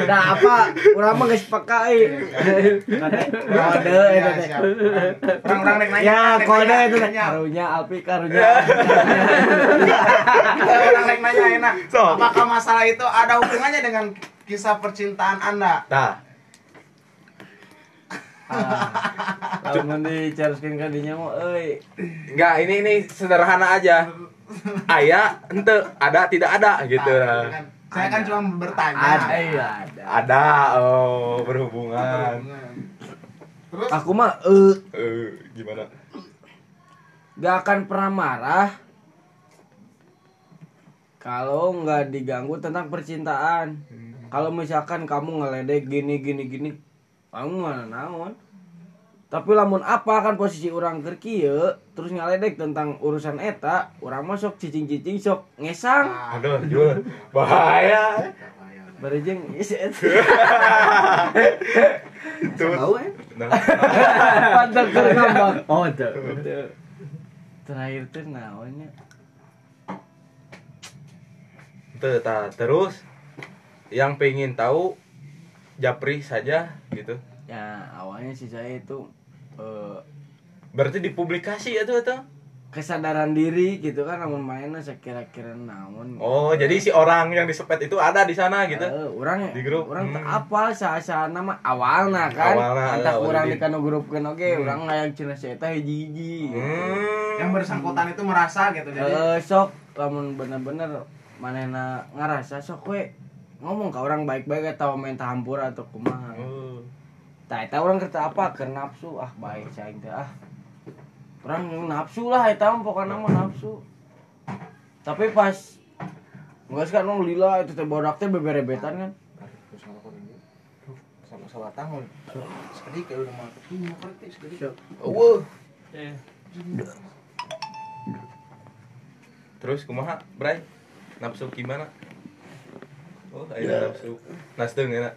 udah apa? Urang mah geus pakai kode eta teh orang-orang rek nanya ya kode itu. teh nanya. karunya alpi karunya. Orang rek nanya enak. Apakah masalah itu ada hubungannya dengan kisah percintaan anda? Tah Kalau mau dicaruskan kadinya mau, euy. enggak ini ini sederhana aja. Aya ente ada tidak ada gitu. Nah, lah kan. saya kan cuma bertanya. Ada, iya ada. ada oh berhubungan. Terus? Aku mah eh. Eh, gimana? Gak akan pernah marah kalau nggak diganggu tentang percintaan. Kalau misalkan kamu ngeledek gini gini gini kamu mana naon? Tapi lamun apa kan posisi orang kerki ya terus ngaledek tentang urusan eta orang masuk cicing cicing sok ngesang. Aduh, Jul. Bahaya. berjeng is Tuh. tahu eh? Pantat keur ngambang. Oh tuh terakhir tuh naonnya tuh, terus yang pengen tahu Japri saja gitu. ya awalnya sih saya itu eh, Berarti dipublikasi ya tuh tuh. kesadaran diri gitu kan namun mainnya saya kira-kira namun Oh, jadi si orang yang disepet itu ada di sana gitu. Eh, orang Di grup? orang Hmm. teu apal sa nama awalna kan Awalna, entah ada, orang di kanu grupkeun oge urang ngayang cenah saya teh hiji-hiji Hmm. yang bersangkutan itu merasa gitu jadi Eh, sok lamun bener-bener manehna ngarasa sok we ngomong ke orang baik-baik atau main hampura atau kumaha Oh. tah eta orang kerja apa ke nafsu ah baik saya teh ah orang nafsu lah eta mah pokokna mah nafsu tapi pas Enggak kan nong lila itu teh bodak teh beberebetan kan sama-sama tahun sedikit udah mau sedikit. Eh, Terus kumaha, Bray? Nafsu gimana? Oh, ayeuna nafsu. Nasdeung enak.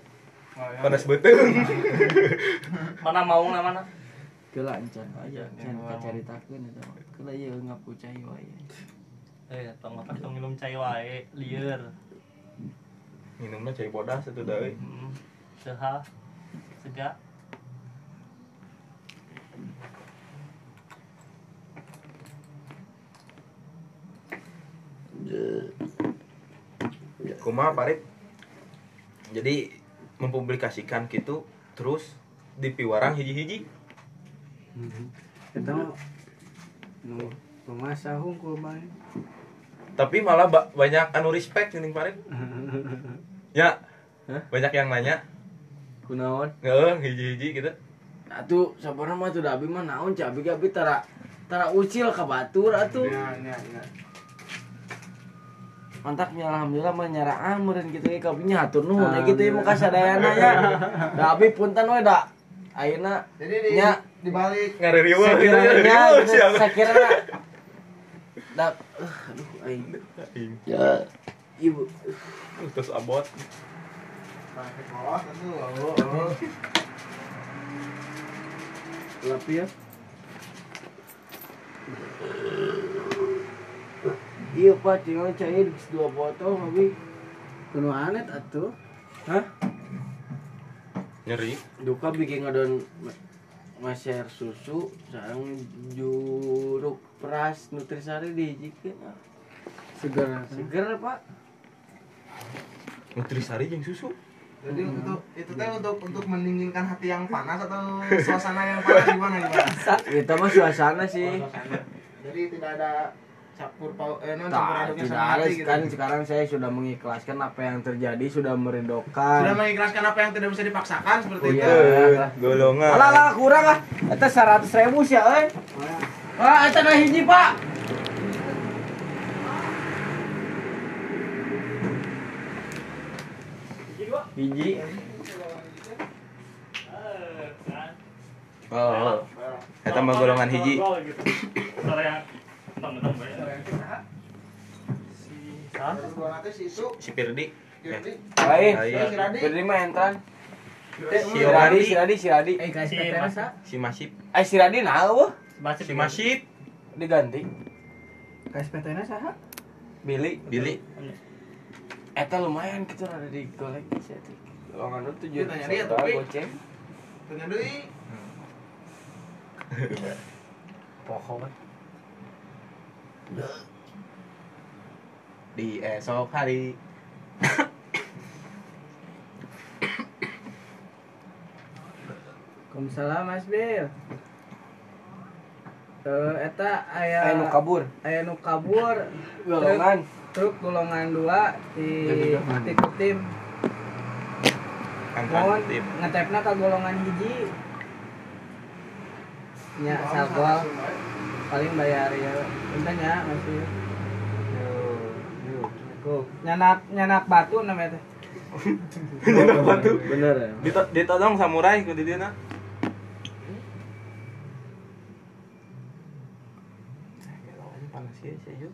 Panas beuteung. mana mau lah mana? Kela encan aja, encan kacaritakeun eta. Kela ieu ngaku cai wae. Eh, tong apa tong minum cai wae, lieur. Minumnya cai bodas itu deui. Hmm. Seha. Sega. Kumaha, Parit? Jadi mempublikasikan gitu terus di piwarang hiji-hiji. Eta mah nu pemasa hungkul bae. Tapi malah ba- banyak anu respect geuning Parit. Ya. Hah? Banyak yang nanya, Kunaon? "Heeh, hiji-hiji gitu." Atuh sabarna mah tuh da abi mah naon cah abi abi tara tara ucil ka batur atuh. ya ya ya Mantaknya alhamdulillah mah nyaraan meureun kitu ge kabinya hatur nuhun ya gitu ya muka sadayana ya. Abi punten we da ayeuna jadi di nya di balik Ngaririweuh gitu. sekiranya Riweuh, gitu, siapa? sekiranya da uh, aduh aing ya ibu Terus abot. oh. gelap ya iya pak tinggal cair dua botol tapi kuno anet atuh hah Nyeri. duka bikin ngadon maser susu sarang juruk peras nutrisari dijikeun ah. seger seger pak Nutrisari jeung susu. jadi untuk itu teh untuk untuk mendinginkan hati yang panas atau suasana yang panas gimana gimana kita mah suasana sih Suasana. jadi tidak ada campur pau eh non campur Tak, aduknya sama hati gitu kan sekarang saya sudah mengikhlaskan apa yang terjadi sudah meredokan sudah mengikhlaskan apa yang tidak bisa dipaksakan seperti Oh, itu iya. Eh, golongan. Alah lah kurang ah. Eta 100 ribu sih euy. Wah, eta na hiji, Pak. Hiji. Oh, oh. Eta mah golongan hiji. Si Pirdi. Lain. Beri mah entran. Si Si Radi, si Radi, si Radi. Si Mas- Si Masip. Eh si Radi nah Si Masip. diganti. KSPT-nya saha Billy. Billy. Eta lumayan gitu ada di golek sih. Lowongan itu tujuh Tanya dia, tapi- goceng. tanya deui Pokok. Di esok hari. Waalaikumsalam Mas Bil. Eh eta aya Aya nu kabur. aya nu kabur Golongan. truk golongan 2 di tipe tim mohon Angkat tim. ngetepna ka golongan hiji nya sagol paling bayar ya intanya masih Kuk, nyanak nyanak batu namanya teh Batu. bener ya Dito ditodong samurai ku di dieu na. Panas ya, sih, yuk.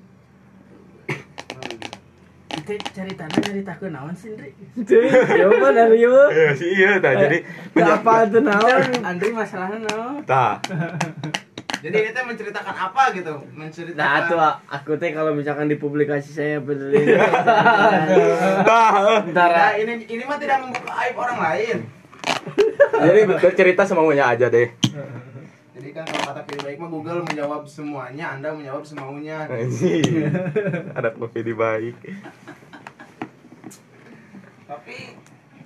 itu ceritanya ceritakeun naon sih Ndri cuy coba dari yuk Iya sih iya jadi apa tuh naon Andri masalahnya naon tah. Jadi teh menceritakan apa gitu? Menceritakan Nah, tuh aku teh kalau misalkan di publikasi saya bener ini. Ntar Nah, ini ini mah tidak membuka aib orang lain. Jadi bercerita semaunya aja deh. Jadi kan kalau kata pilih baik mah Google menjawab semuanya, Anda menjawab semaunya. Ada kopi di baik. Tapi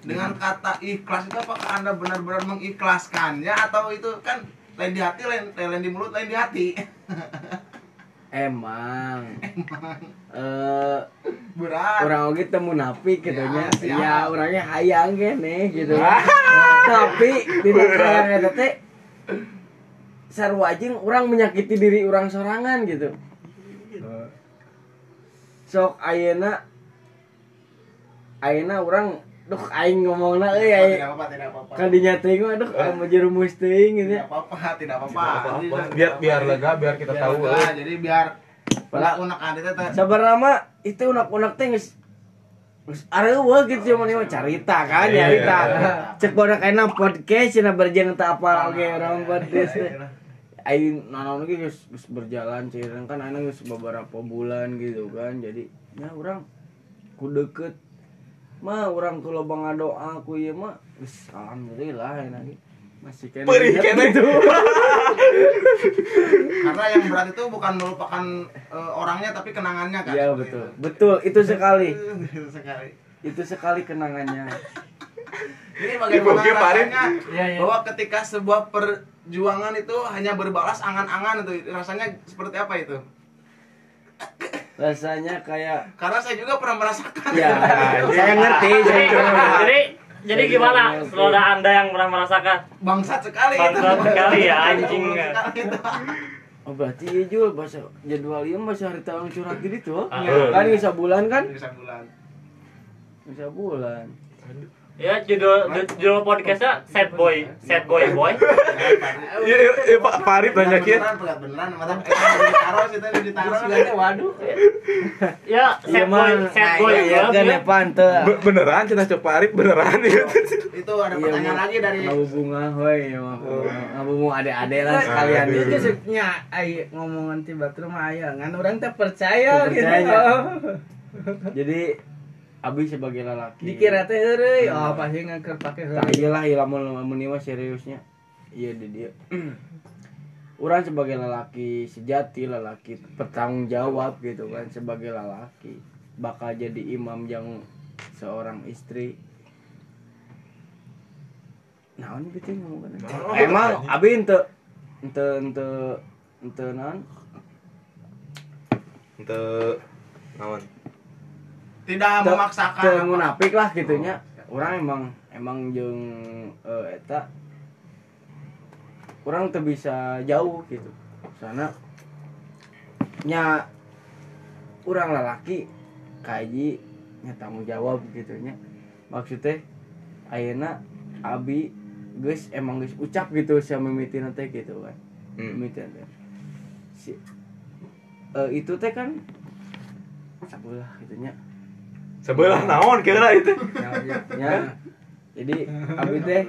dengan kata ikhlas itu apakah Anda benar-benar mengikhlaskannya atau itu kan lain di hati, lain, lain di mulut, lain di hati? emang eh Berat. orang oge teu munafik gitu nya. Ya, siap. Ya, orangnya hayang gini gitu. Tapi tidak hayang eta teh sarua jeung urang menyakiti diri orang sorangan gitu. Sok ayeuna ayeuna urang duh aing ngomongna euy Tidak aing apa-apa, tidak apa-apa. kan dinyating mah aduh aya jerumus teuing gitu Tidak ya. apa-apa, tidak apa-apa. Biar biar lega, biar kita Biar tahu. lega, eh. jadi biar Pala- unak anda teh Sabar nama itu unak-unak teh geus geus areueuh gitu cuma nih mah carita kan Iya, carita. iya. Cek bodak enak podcast cenah berjalan teu apa oge orang podcast teh. Aing nanaon ge geus geus berjalan ceureun kan ayeuna geus beberapa bulan gitu kan. Jadi ya urang ku deket mah urang ku loba ngadoa ku ieu mah geus alhamdulillah enak ge. Masih kena Perih kene. gitu. Karena yang berat itu bukan melupakan eh, orangnya tapi kenangannya kan. Iya betul. itu. Betul, itu sekali. Itu sekali. Itu sekali kenangannya. Ini bagaimana rasanya Iya, iya. bahwa ketika sebuah perjuangan itu hanya berbalas angan-angan itu rasanya seperti apa itu? Rasanya kayak Karena saya juga pernah merasakan. Ya, saya ngerti. Jadi, jadi, jadi gimana saudara anda yang pernah merasakan? Bangsat sekali itu. Bangsat sekali ya, anjing. Itu. Oh berarti iya Jul, bahasa jadwal ieu bahasa hari tahun curhat gitu tuh. Ah. Kan bisa bulan kan? Bisa bulan. Bisa bulan. Ya judul judul podcastnya Sad Boy, Sad Boy Boy. Iya, iya, iya, Pak Farid nanya kieu. Beneran, beneran. Mata kita ditaruh, kita ditaruh. waduh. Ya Iya Sad Boy, mah. Sad Boy Iya Boy. kan ya. Beneran cenah Cok Farid beneran ya. Itu ada pertanyaan lagi dari Abu bunga hoy ya mah. Abu mau ade-ade lah sekalian itu gitu. nya ay ngomongan tiba tiba mah aya ngan orang teh percaya gitu percaya. Jadi Abi sebagai lelaki. dikira teh heureuy oh pasti ngangker pake heureuy iyalah lamun lamun ieu mah seriusnya. Iya di dia. Orang sebagai lelaki sejati, lelaki bertanggung jawab gitu kan sebagai lelaki bakal jadi imam yang seorang istri. Nah, ini betul ngomong Emang abi ente ente ente ente non Ente naon? Tidak memaksakan. apa. munafik lah gitunya. Orang emang emang jeung eh, eta orang tuh bisa jauh gitu. Sana nya orang lelaki kaji nya tanggung jawab gitu nya. Maksudnya ayeuna abi geus emang geus ucap gitu sia mimitina teh gitu kan. Hmm. Teh. Si eh, itu teh kan sabelah gitu nya. Sebelah naon kira itu? ya jadi abi teh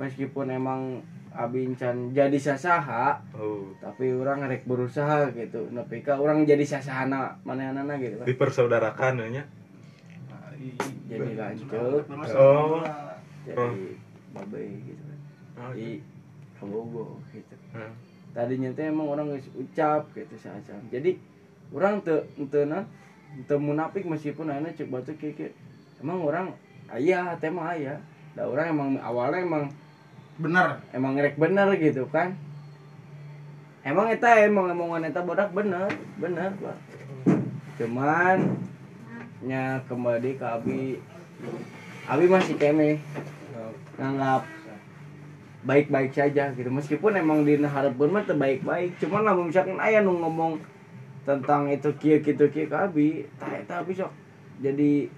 meskipun emang abi can jadi sasaha Oh, tapi orang rek berusaha gitu. Nepi ka orang jadi sasahana manehana gitu kan. Dipersaudarakan nya. jadi lanjut Oh. jadi babe gitu kan. Oh, di kabogo gitu. Hmm. tadinya teh emang orang geus ucap gitu saja jadi orang teu na teu munafik meskipun ayeuna cek batu kieu. emang orang aya teh mah aya da orang emang awalnya emang bener. emang rek bener gitu kan. Emang eta emang omongan eta bodak bener bener pak. Cuman nya kembali ke abi. Abi masih kene nganggap baik-baik saja gitu. Meskipun emang di harapun mah teu baik-baik. Cuman lah misalkan aya nu ngomong tentang itu kieu kitu kieu ka abi. Tah eta abi sok jadi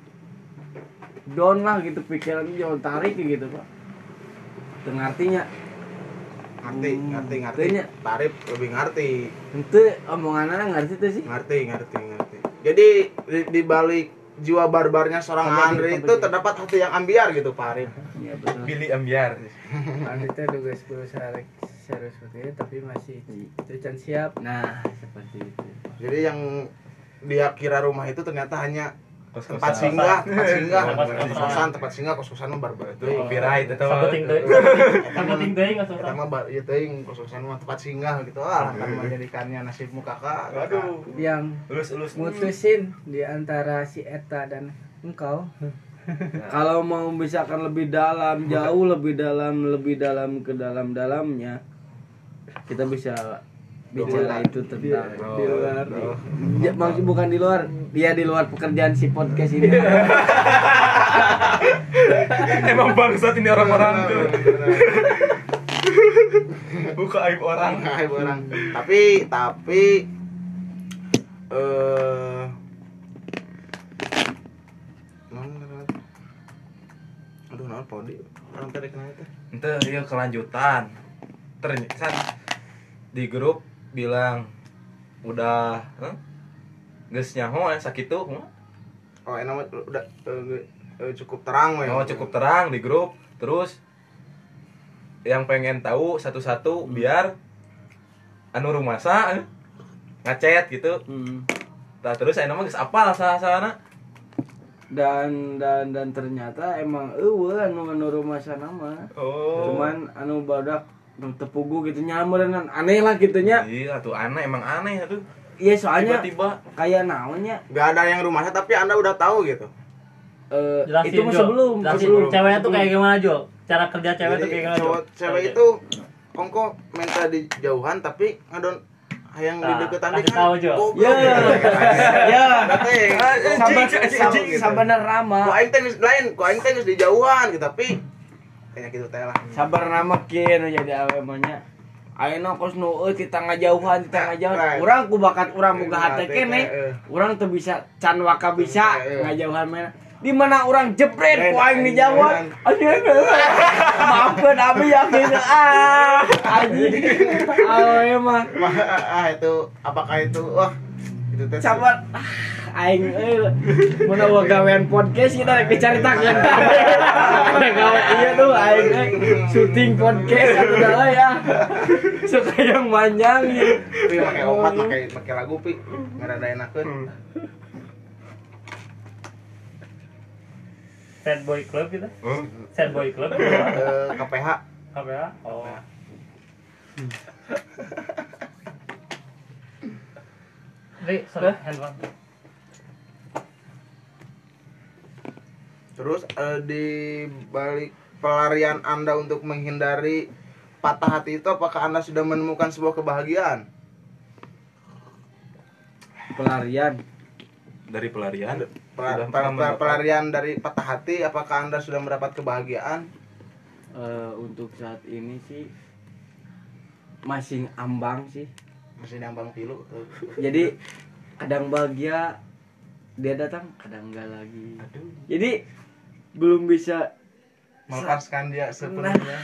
down lah gitu pikiran jangan tarik gitu pak. Ngartinya. Ngerti Hmm, ngerti ngerti. tanya. tarif lebih ngerti. Ente omongannya ngerti tuh sih. Ngerti ngerti ngerti. Jadi di, di balik jiwa barbarnya seorang Andre itu terdapat hati yang ambiar gitu Pak Arif iya betul. Billy Ambiar. Wanita juga berusaha serius seperti itu tapi masih itu can siap. nah seperti itu jadi yang dia kira rumah itu ternyata hanya Kos-kosan. tempat singgah tempat singgah Kos-kosan. kosan tempat singgah kos kosan mah barbar Itu copyright itu mah. Sabeting teuing. Sabeting teuing nggak Kita susah. mah bar ieu teuing kos kosan mah tempat singgah gitu ah akan menjadikannya nasibmu kakak Waduh. Yang Lulus lulus. mutusin di antara si Eta dan engkau. kalau mau misalkan lebih dalam jauh lebih dalam lebih dalam ke dalam dalamnya kita bisa bicara itu tentang Di luar. Ya, maksud bukan di luar dia di luar pekerjaan si podcast ini Emang bangsat ini orang-orang tuh. Buka aib orang. Ibu orang. Tapi tapi eh non. Aduh, non podi. Orang tadi kenapa teh? Ente iya kelanjutan. Ternyata di grup bilang udah huh? geus nyaho ya sakitu huh? Oh, enak mah udah eh, cukup terang we. Oh cukup terang di grup terus yang pengen tahu satu-satu biar anu rumasa eh, ngechat gitu Hmm. nah, terus saya nama geus apal salah-salahna dan dan dan ternyata emang eueuh anu anu rumah sana mah oh cuman anu badak tepugu gitu nyamuran aneh lah gitunya iya tuh aneh emang aneh tuh iya soalnya tiba-tiba kayak naonnya Gak ada yang rumahnya tapi Anda udah tahu gitu. eh, Jelasin, itu mah Jo. sebelum Jelasin sebelum ceweknya tuh kayak gimana Jo? Cara kerja cewek tuh Jadi, kayak gimana Jo? cewek itu ongko minta di jauhan tapi ngadon yang di Nah, deketan kasih tahu, Jo. goblok. ya ya Berarti sabar anjing, anjing, gitu. sabar rama Ku aing teh lain, ku aing teh di jauhan gitu tapi kayak gitu teh lah. sabar nama kieu nu jadi awe mah nya Ayeuna kos nu euy kita ngajauhan kita ngajauhan Right. urang ku bakat urang boga hate Hate kene. eh. urang teu bisa can waka bisa Eh, eh. ngajauhan mah di mana orang jebret Lain, ku aing di Jawa anjing maafkeun abi yakin ah anjing. Awe mah. Ah itu apakah itu? Wah itu teh sabar. ah, aing euy mun eueuh gawean podcast kita rek dicaritakeun ada gawe iya tuh aing euy syuting podcast udah euy ya suka yang panjang gitu pakai opat pakai pakai lagu pi ngarada enakeun. Sad boy club gitu? Huh? Sad boy club? Eh, KPH Apa ya? Oh. Ri, sorry, handphone. Terus eh, di balik pelarian Anda untuk menghindari patah hati itu apakah Anda sudah menemukan sebuah kebahagiaan? pelarian dari pelarian Pel- pel- pelarian dari patah hati apakah Anda sudah mendapat kebahagiaan? Eh, untuk saat ini sih masih ambang sih Masih nyambang pilu. jadi kadang bahagia dia datang kadang enggak lagi Aduh, jadi belum bisa melepaskan dia sepenuhnya.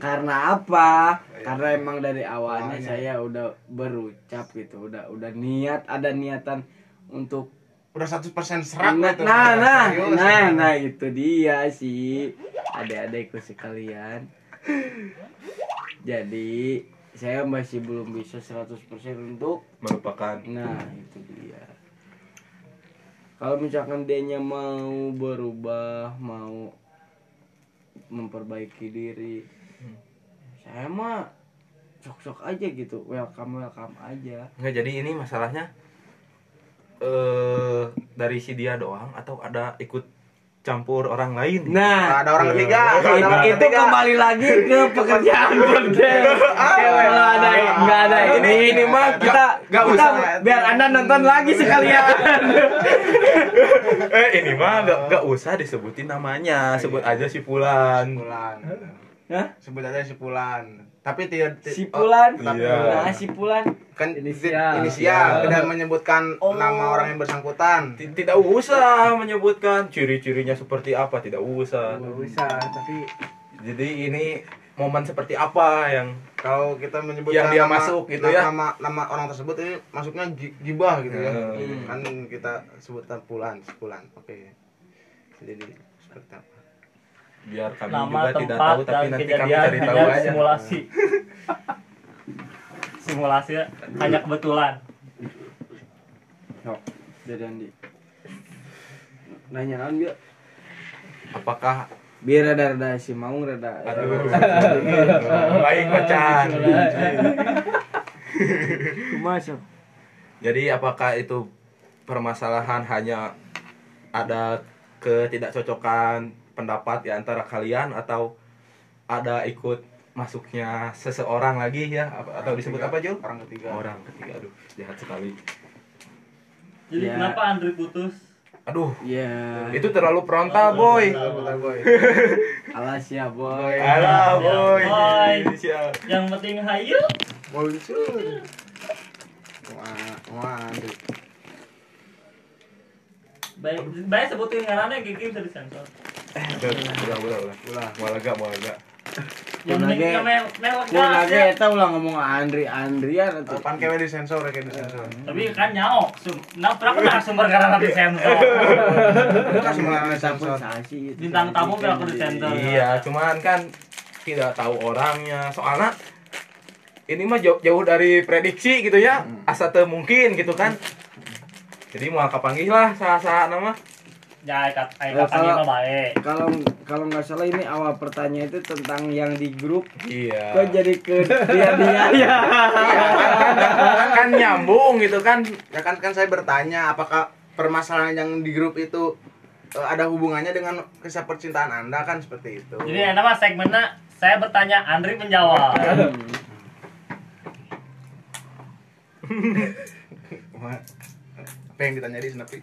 karena apa karena emang dari awalnya Awalnya. saya udah berucap gitu udah udah niat ada niatan untuk Udah 100% serak nah gitu. nah nah, Serius. nah, nah, itu dia sih adik-adikku sekalian jadi saya masih belum bisa 100% untuk merupakan Nah, itu dia. Kalau misalkan dia mau berubah, mau memperbaiki diri, saya mah sok-sok aja gitu, welcome welcome aja. nggak jadi ini masalahnya eh dari si dia doang atau ada ikut campur orang lain. Nah, ada orang ketiga, ada itu, orang itu kembali lagi ke pekerjaan podcast. Kalau ada nggak ada ini ini mah kita nggak kita usah. biar anda nonton lagi sekalian. eh ini mah gak, gak usah disebutin namanya. Sebut aja si Fulan. Bulan. Hah? sebut aja sipulan tapi tidak ti- Sipulan. oh, tapi- Iya. Nah, sipulan. kan Inisial. inisial Iya. tidak menyebutkan Oh. nama orang yang bersangkutan Ti- Tidak usah menyebutkan ciri-cirinya seperti apa, tidak usah. Nggak bisa, tapi Jadi ini momen seperti apa yang kalau kita menyebutkan Yang dia nama, masuk gitu na- ya. nama nama orang tersebut ini masuknya gi- gibah gitu ya Hmm. kan kita sebut pulan pulan oke jadi seperti apa biar kami Nama, juga tidak tempat, tahu tapi dan nanti kami kejadian cari tahu aja. simulasi. simulasi hanya kebetulan. Yo, jadi Andi. Nanya naon Apakah biar rada rada si maung rada. aduh baik macan. Sob? Jadi apakah itu permasalahan hanya ada ketidakcocokan pendapat di antara kalian atau ada ikut masuknya seseorang lagi ya atau disebut apa Jul? orang ketiga Orang ketiga aduh jahat sekali. Jadi Ya. kenapa Andri putus? Aduh Ya. itu terlalu frontal boy. Putar boy Alas ya boy. Alah boy. Boy. Siap. Yang penting hayu. muncul wah wah aduh. Baik, baik sebutin ngarannya gigi bisa disensor. Udah, udah. Yang ya. eta ulah ngomong Andri Andrian pan kewe disensor ya kayak disensor Tapi kan nyaok. Sum- Nah, berapa narasumber karena disensor? itu kan disensor sasi itu. Bintang tamu aku disensor. Iya, cuman kan tidak tahu orangnya. Soalnya ini mah jauh, jauh dari prediksi gitu ya. Asa mungkin gitu kan. Jadi mau kapanggih lah saha-saha nama. Ya, kalau- mah baik. Kalau kalau nggak salah ini awal pertanyaan itu tentang yang di grup Iya. kok jadi ke dia dia ya. kan, kan nyambung gitu kan. ya kan kan saya bertanya apakah permasalahan yang di grup itu eh, ada hubungannya dengan kisah percintaan anda kan seperti itu Jadi enak mah segmennya saya bertanya, Andri menjawab. Apa yang ditanya di senapi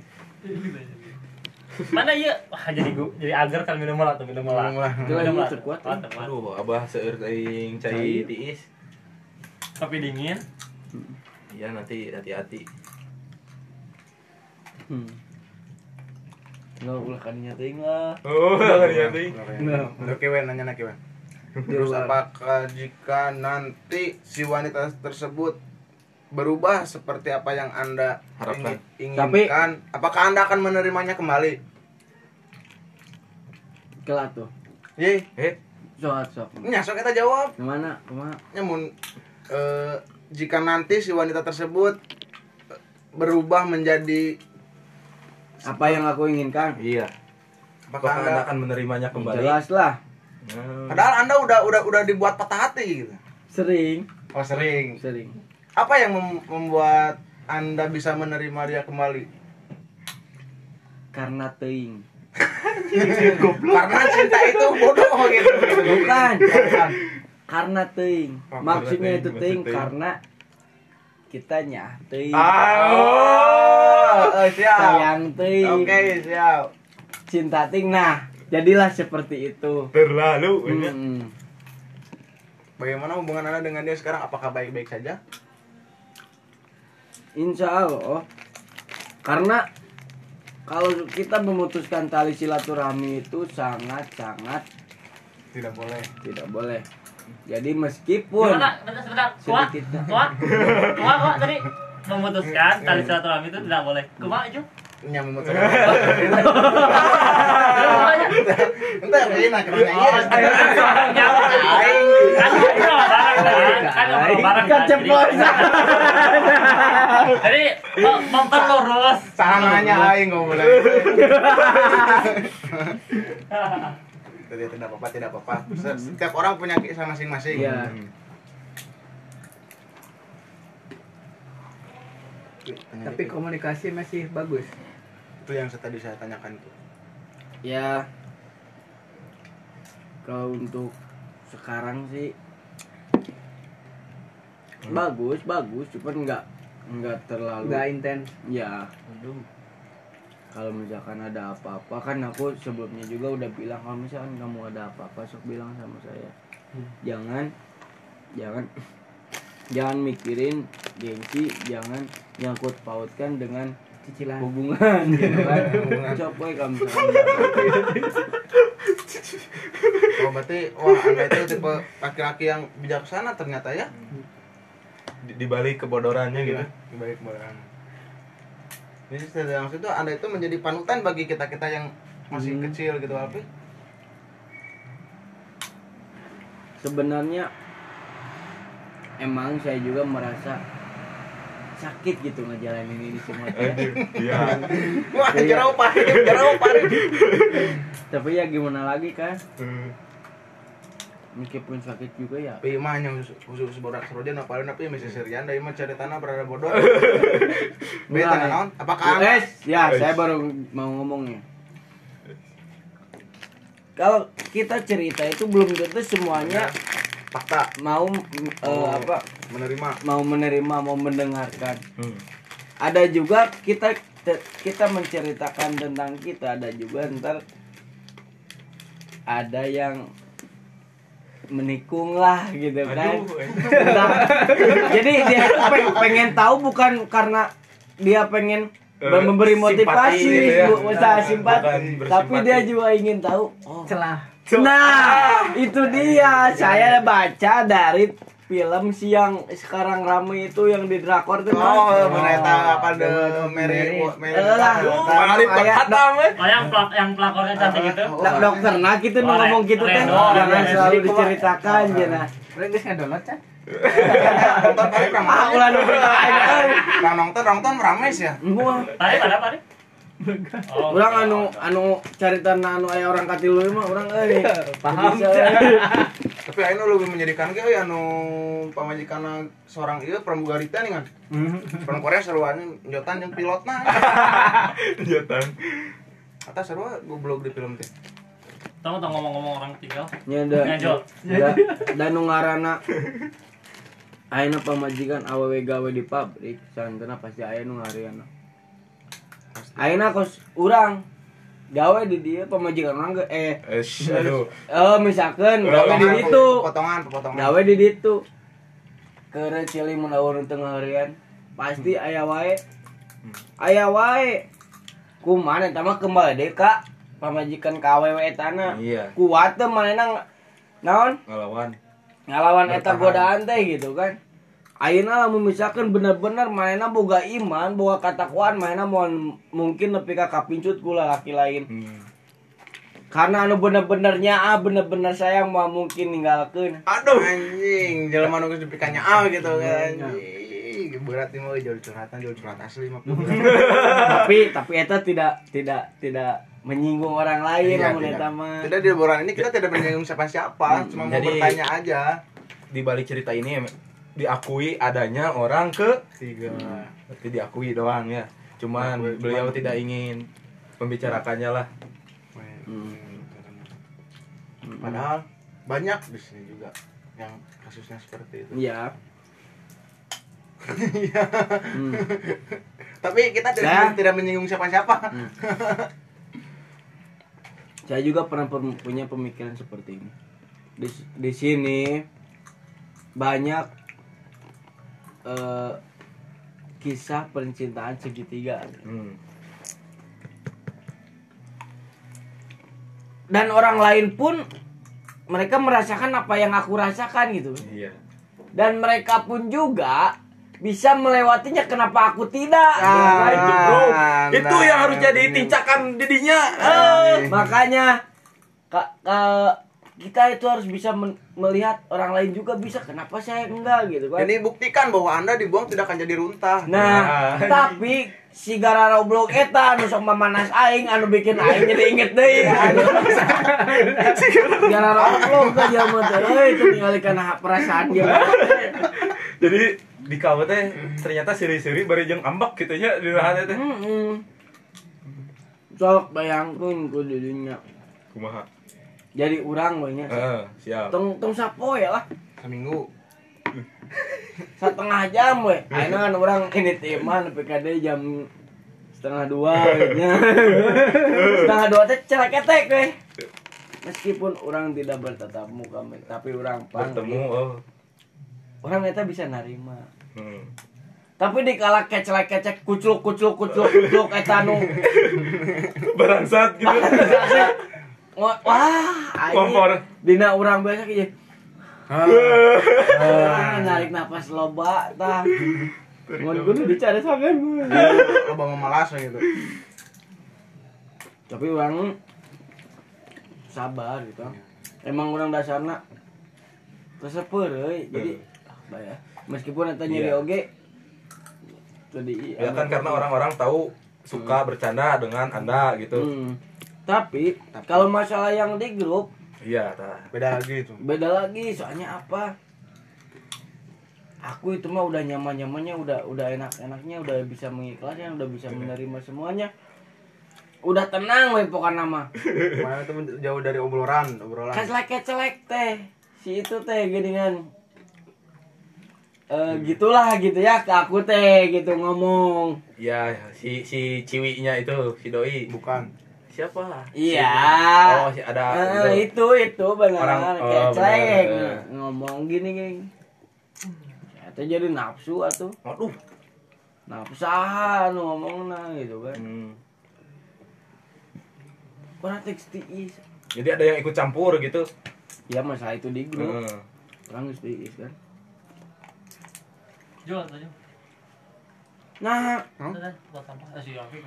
Mana iya? Wah, jadi gua jadi agar kan minum lah atau minum lah. Minum lah. Terkuat. Terkuat. Aduh, abah seueur teuing cai tiis. Kopi dingin. Iya nanti hati-hati. Hmm. Nggak ulah kadinya teuing lah. Oh, hati-hati. Oke, Wen, nanya nak Wen. Terus apakah jika nanti si wanita tersebut berubah seperti apa yang anda Harapkan. ingin- Tapi- inginkan, apakah anda akan menerimanya kembali? Kelak tuh. Ye, Eh, Sok sok. nya sok kita jawab. Ke mana? Ke mana? Namun eh, jika nanti si wanita tersebut berubah menjadi Apa yang aku inginkan? iya. apakah Apakah anda, anda akan menerimanya kembali? Jelas lah. Hmm. padahal anda udah udah udah dibuat patah hati gitu. Sering. Oh sering. Sering. Apa yang mem- membuat anda bisa menerima dia kembali? Karena teuing. Karena cinta itu bodoh gitu. Bukan. karena teuing. Oh, Maksudnya itu teuing. karena kita nyah teuing. Ah, oh, siap. Sayang teuing. Oke, siap. Cinta ting. Nah, jadilah seperti itu. Terlalu banyak. Hmm. Bagaimana hubungan anda dengan dia sekarang? Apakah baik-baik saja? Insya Allah. Karena kalau kita memutuskan tali silaturahmi itu sangat-sangat Tidak boleh. tidak boleh. Jadi meskipun Gimana? Bentar, sebentar. Kuat, Sedikit. kuat, kuat, kuat tadi memutuskan tali silaturahmi itu tidak boleh. Kumaha itu? Nya memutuskan. Entah ya, ini nak kerana iya. Kan keceplosan. Jadi mem- memperlurus. Salah nanya aing nggak boleh. Tidak tidak apa-apa, tidak apa-apa. Setiap orang punya kisah masing-masing. Iya. Tapi komunikasi masih bagus itu yang tadi saya tanyakan itu. ya kalau untuk sekarang sih bagus bagus cuman nggak nggak terlalu nggak intens. Ya kalau misalkan ada apa-apa kan aku sebelumnya juga udah bilang kalau misalkan kamu ada apa-apa sok bilang sama saya. Jangan jangan jangan mikirin gengsi jangan nyangkut pautkan dengan cicilan. Hubungan. Gitu kan coba kalau misalkan Oh berarti wah anda itu tipe laki-laki yang bijaksana ternyata ya. di, di balik kebodorannya gitu. Baik baik. Jadi setelah maksud itu anda itu menjadi panutan bagi kita kita yang masih kecil gitu Alpi. sebenarnya emang saya juga merasa sakit gitu ngejalanin ini semua iya Wah Iya. jerau pahit, jerau pahit. tapi ya gimana lagi kan meskipun sakit juga ya Tapi mah nya khusus borak seroja na paling tapi masih serian dari mah cari tanah berada bodoh. Beta Mulai. naon? Apakah? Eh, ya saya baru mau ngomongnya kalau kita cerita itu belum tentu semuanya fakta mau eh, apa menerima? mau menerima mau mendengarkan Hmm. ada juga kita kita menceritakan tentang kita ada juga ntar ada yang menikung lah gitu kan Aduh. Nah, jadi dia pengen tahu bukan karena dia pengen Eh, memberi simpati motivasi gitu ya. bu- usaha simpati Bukan bersimpati. tapi dia juga ingin tahu oh celah Nah, itu dia. Saya baca dari film si yang sekarang rame itu yang di drakor tuh. Oh, eta apa de Mary Mary. Eh, lah. Eh. Yang pelak yang pelakornya cantik gitu. Dok- dokter nah gitu Oh, ngomong gitu. Reno. Jangan selalu diceritakan Jena. Udah geus ngadownload can Nonton kali Ah, ulah nu Pernah nonton nonton rames ya. Muah. Tadi pada apa nih? Oh, Urang anu anu caritan anu aya orang katilu mah urang euy. Paham, Bisa, Cak. euy. Tapi ayeuna lebih menjadikan ge euy anu pamajikanna seorang ieu pramugarita nih kan. Orang Korea seruan nyotan jeung pilotna. Jatan. Kata sarua goblok di film teh. Tahu tau ngomong-ngomong orang tinggal. Nya da. Ngajol. Da da nu ngaranna Ayeuna pamajikan awewe gawe di pabrik, santana pasti nu ngariana. Ayeuna kos urang gawe di dia pamajikan urang ge eh Eh, sh- aduh. eh misalkan gawe di ditu, Potongan, potongan. gawe di ditu. Kere cili mun awur tengah harian, pasti aya wae. Aya wae. Kumaha eta mah kembali deh ka pamajikan ka awewe etana. Iya. Kuat teh manehna naon? Ngelawan. ngalawan eta godaan teh gitu kan Ayeuna lamun misalkan bener-bener manehna boga iman, boga katakwaan, manehna mau mungkin nepi ka kapincut ku lalaki lain. Hmm. Karena anu bener-benernya ah bener-bener sayang mau mungkin ninggalkeun. Aduh anjing, jelema nu geus dipikanya ah gitu kan. Anjing, berat nih mau jual curhatan, jual curhat asli tapi tapi eta tidak tidak tidak menyinggung orang lain Iya, lamun tidak. eta mah. Tidak di obrolan ini kita tidak menyinggung siapa-siapa, cuma mau bertanya aja. Di balik cerita ini diakui adanya orang ke Tiga. berarti diakui doang ya. Cuman Diakui, beliau cuman- tidak ingin membicarakannya lah. Hmm. Padahal banyak di sini juga yang kasusnya seperti itu. Iya. Hmm. Tapi kita tidak Nah. tidak menyinggung siapa-siapa. Saya juga pernah punya pemikiran seperti ini. Di, di sini banyak eh, kisah percintaan segitiga Hmm. dan orang lain pun mereka merasakan apa yang aku rasakan gitu. Iya. Dan mereka pun juga bisa melewatinya kenapa aku tidak? Ah, itu bro, nah, itu yang harus jadi ini. tincakan didinya. Eh, makanya ka- ka- kita itu harus bisa men- melihat orang lain juga bisa kenapa saya enggak gitu kan Ini buktikan bahwa Anda dibuang tidak akan jadi runtah. nah Nah. tapi si gara roblok eta anu sok mamanas aing anu bikin aing jadi inget deui gara roblok aja mah teh euy itu ningalikeun hak perasaan dia Jadi di kawat teh ternyata siri-siri bari jeung ambak gitu nya di rahana teh. heeh sok bayangkeun ku didinya Kumaha? Jadi urang we nya. Heeh, siap. tong tong sapoe lah. Seminggu. setengah jam we ayeuna kan orang ini timan PKD jam setengah dua nya. setengah dua teh cereketek we meskipun orang tidak bertatap muka tapi orang bertemu panggil oh. Orang eta bisa narima. Hmm. tapi dikala kecelek kecek kucluk kucluk kucluk kucluk eta nu. Berangsat gitu Wah. Kompor. Dina urang biasa kieu. Ah, narik napas loba tah. Mun kudu dicari sampean. Loba memalas we gitu. Tapi orang sabar gitu. Emang orang dasarna kesepeur euy. Jadi ah, bayar. Meskipun eta nyeri Iya. oge tadi ya kan karena orang-orang tahu suka bercanda dengan anda gitu Hmm. Tapi kalau masalah yang di grup iya tah Beda lagi itu. beda lagi soalnya apa? Aku itu mah udah nyaman nyamannya udah udah enak enaknya udah bisa mengikhlasnya udah bisa menerima semuanya. Udah tenang we pokoknya nama. Mana itu jauh dari obrolan, obrolan. kecelek kecelek teh. Si itu teh gini kan. Eh gitulah gitu ya ke aku teh gitu ngomong. Ya si si ciwinya itu si doi. Bukan. Siapa iya. Oh ada Eh, itu. itu itu benar. Orang- oh, kecelek benar. ngomong gini gini itu jadi nafsu atuh. Waduh. Nafsahan ngomong nah gitu kan. Hmm. tiis jadi ada yang ikut campur gitu? Ya masalah itu di grup. Hmm. orang tiis kan. Jual aja. nah Udah, buat sampah. Ah, si Afik.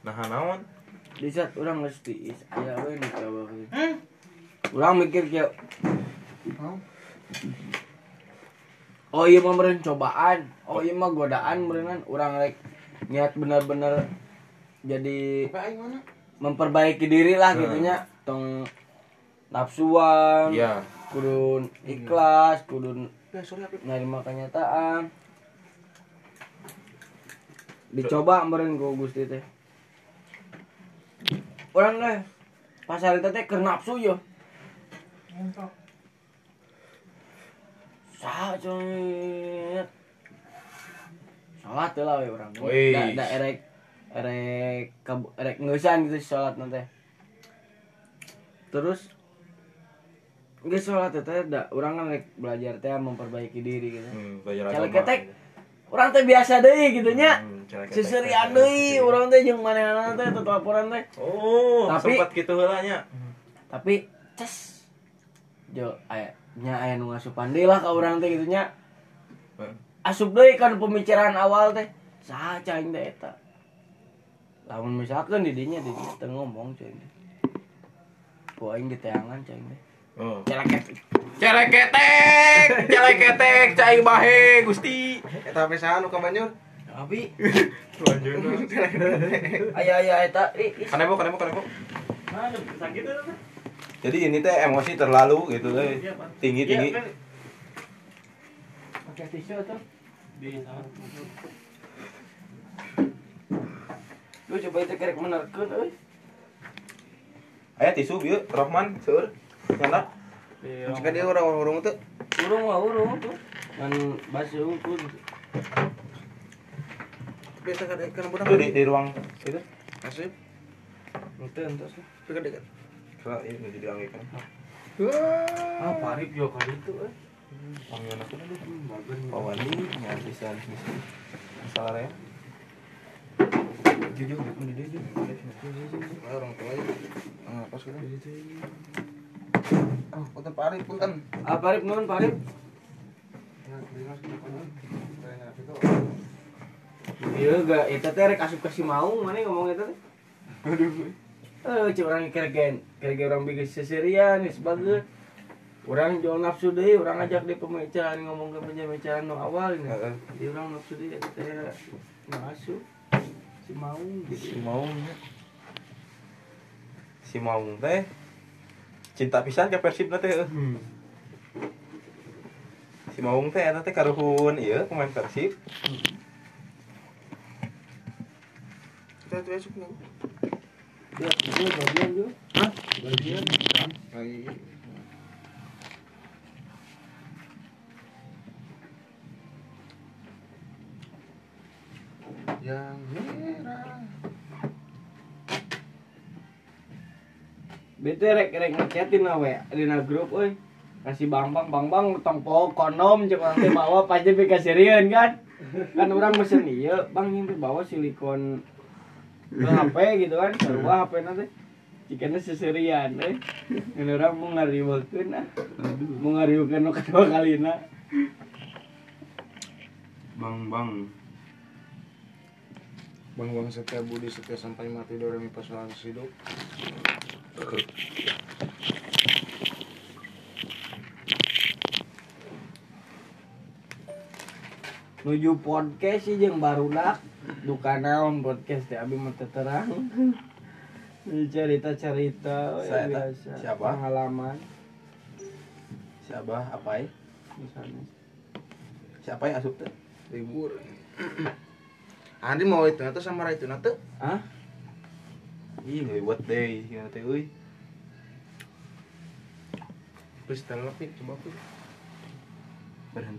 Nah naon? Di saat orang geus tiis aya we nu coba orang mikir kayak oh iya mah meureun cobaan. Oh iya mah godaan meureun orang rek niat bener-bener jadi memperbaiki diri lah Hmm. gitunya. Tong nafsuan iya. kudu ikhlas kudu Ya, sorry Apip. nerima kenyataan. Dicoba meren ku Gusti teh orang deh pasar itu teh keur nafsu yo. Sah salat teh lah we urang Wih. da, da erek erek kab- erek ngeusan gitu salat nanti terus Nggak sholat teh da orang kan belajar teh memperbaiki diri gitu. hmm, belajar Kalau agama ketek orang teh biasa deui gitu nya. Hmm. Seserian deui urang teh jeung manehna teh teu laporan teh. oh Tapi- sempat gitu heula nya Tapi ces jo aya nya aya nu ngasupan deui lah ka urang teh gitu nya. Hmm. Asup deui kan pembicaraan awal teh. Saha cai teh eta. Lamun misalkan di dinya di teu ngomong cai teh. Ku aing diteangan teh. Oh Celeket. celeketek celeketek cai bahe gusti Eta pisan nu ka Banjur. Tapi aya aya eta kanebo kanebo kanebo jadi ini teh emosi terlalu gitu eh. tinggi tinggi pakai tisu tuh. Di sana. Lu coba itu kerek menerkeun euy. aya tisu bieu Rohman seueur nyana Jika dia orang-orang itu Urung mah urung tuh. Kan basuh pun. biasa kan kan budak. itu di, di ruang itu Asip. Ente entos. Dekat dekat. Kalau ini jadi anggikan Ah, parip yo kan itu euy. panggilan aku dulu ya bisa masalah ya Jujur di dia jujur. Orang tua aja. Ah, punten Pak Arif punten. Ah, parip nuhun parip. Iya gak, itu teh rek asup kasih mau mana ngomong itu teh. Aduh. Eh, cuma orang kergen, kergen orang bikin seserian, sebagai orang jual nafsu deh, orang ajak di pembicaraan ngomong ke pembicaraan no awal ini. Dia orang nafsu deh, teh masuk si mau si gitu. Maung ya. si Maung teh cinta pisan ke Persib na teh Hmm. si Maung teh teh karuhun ieu pemain Persib Kita tuh esuk nih. Ya, itu bagian juga. Hah? Bagian. Lagi. Yang bete rek rek ngechatin we. Dina grup euy kasih bang bang bang bang tong po kondom cek orang teh bawa pasti be kasirieun kan? Kan orang mesen iya bang yang teh bawa silikon ke HP gitu kan? Sarua HP nanti. Jika seserian eh. Ini orang mau ngariwakeun ah. Mau ngariwakeun nu kedua kalina bang bang. Bang bang setia budi setia sampai mati doremi pasangan hidup. Nuju podcast sih jeung barudak duka naon podcast teh abi mah terang. Cerita-cerita we, Saya tak- biasa siapa? pengalaman. Siapa? Apa misalnya. Siapa yang asup teh? Libur. Andi mau itu atau sama itu nanti? ah ih nggak buat deh gimana teh euy Terus telepon coba aku. berhenti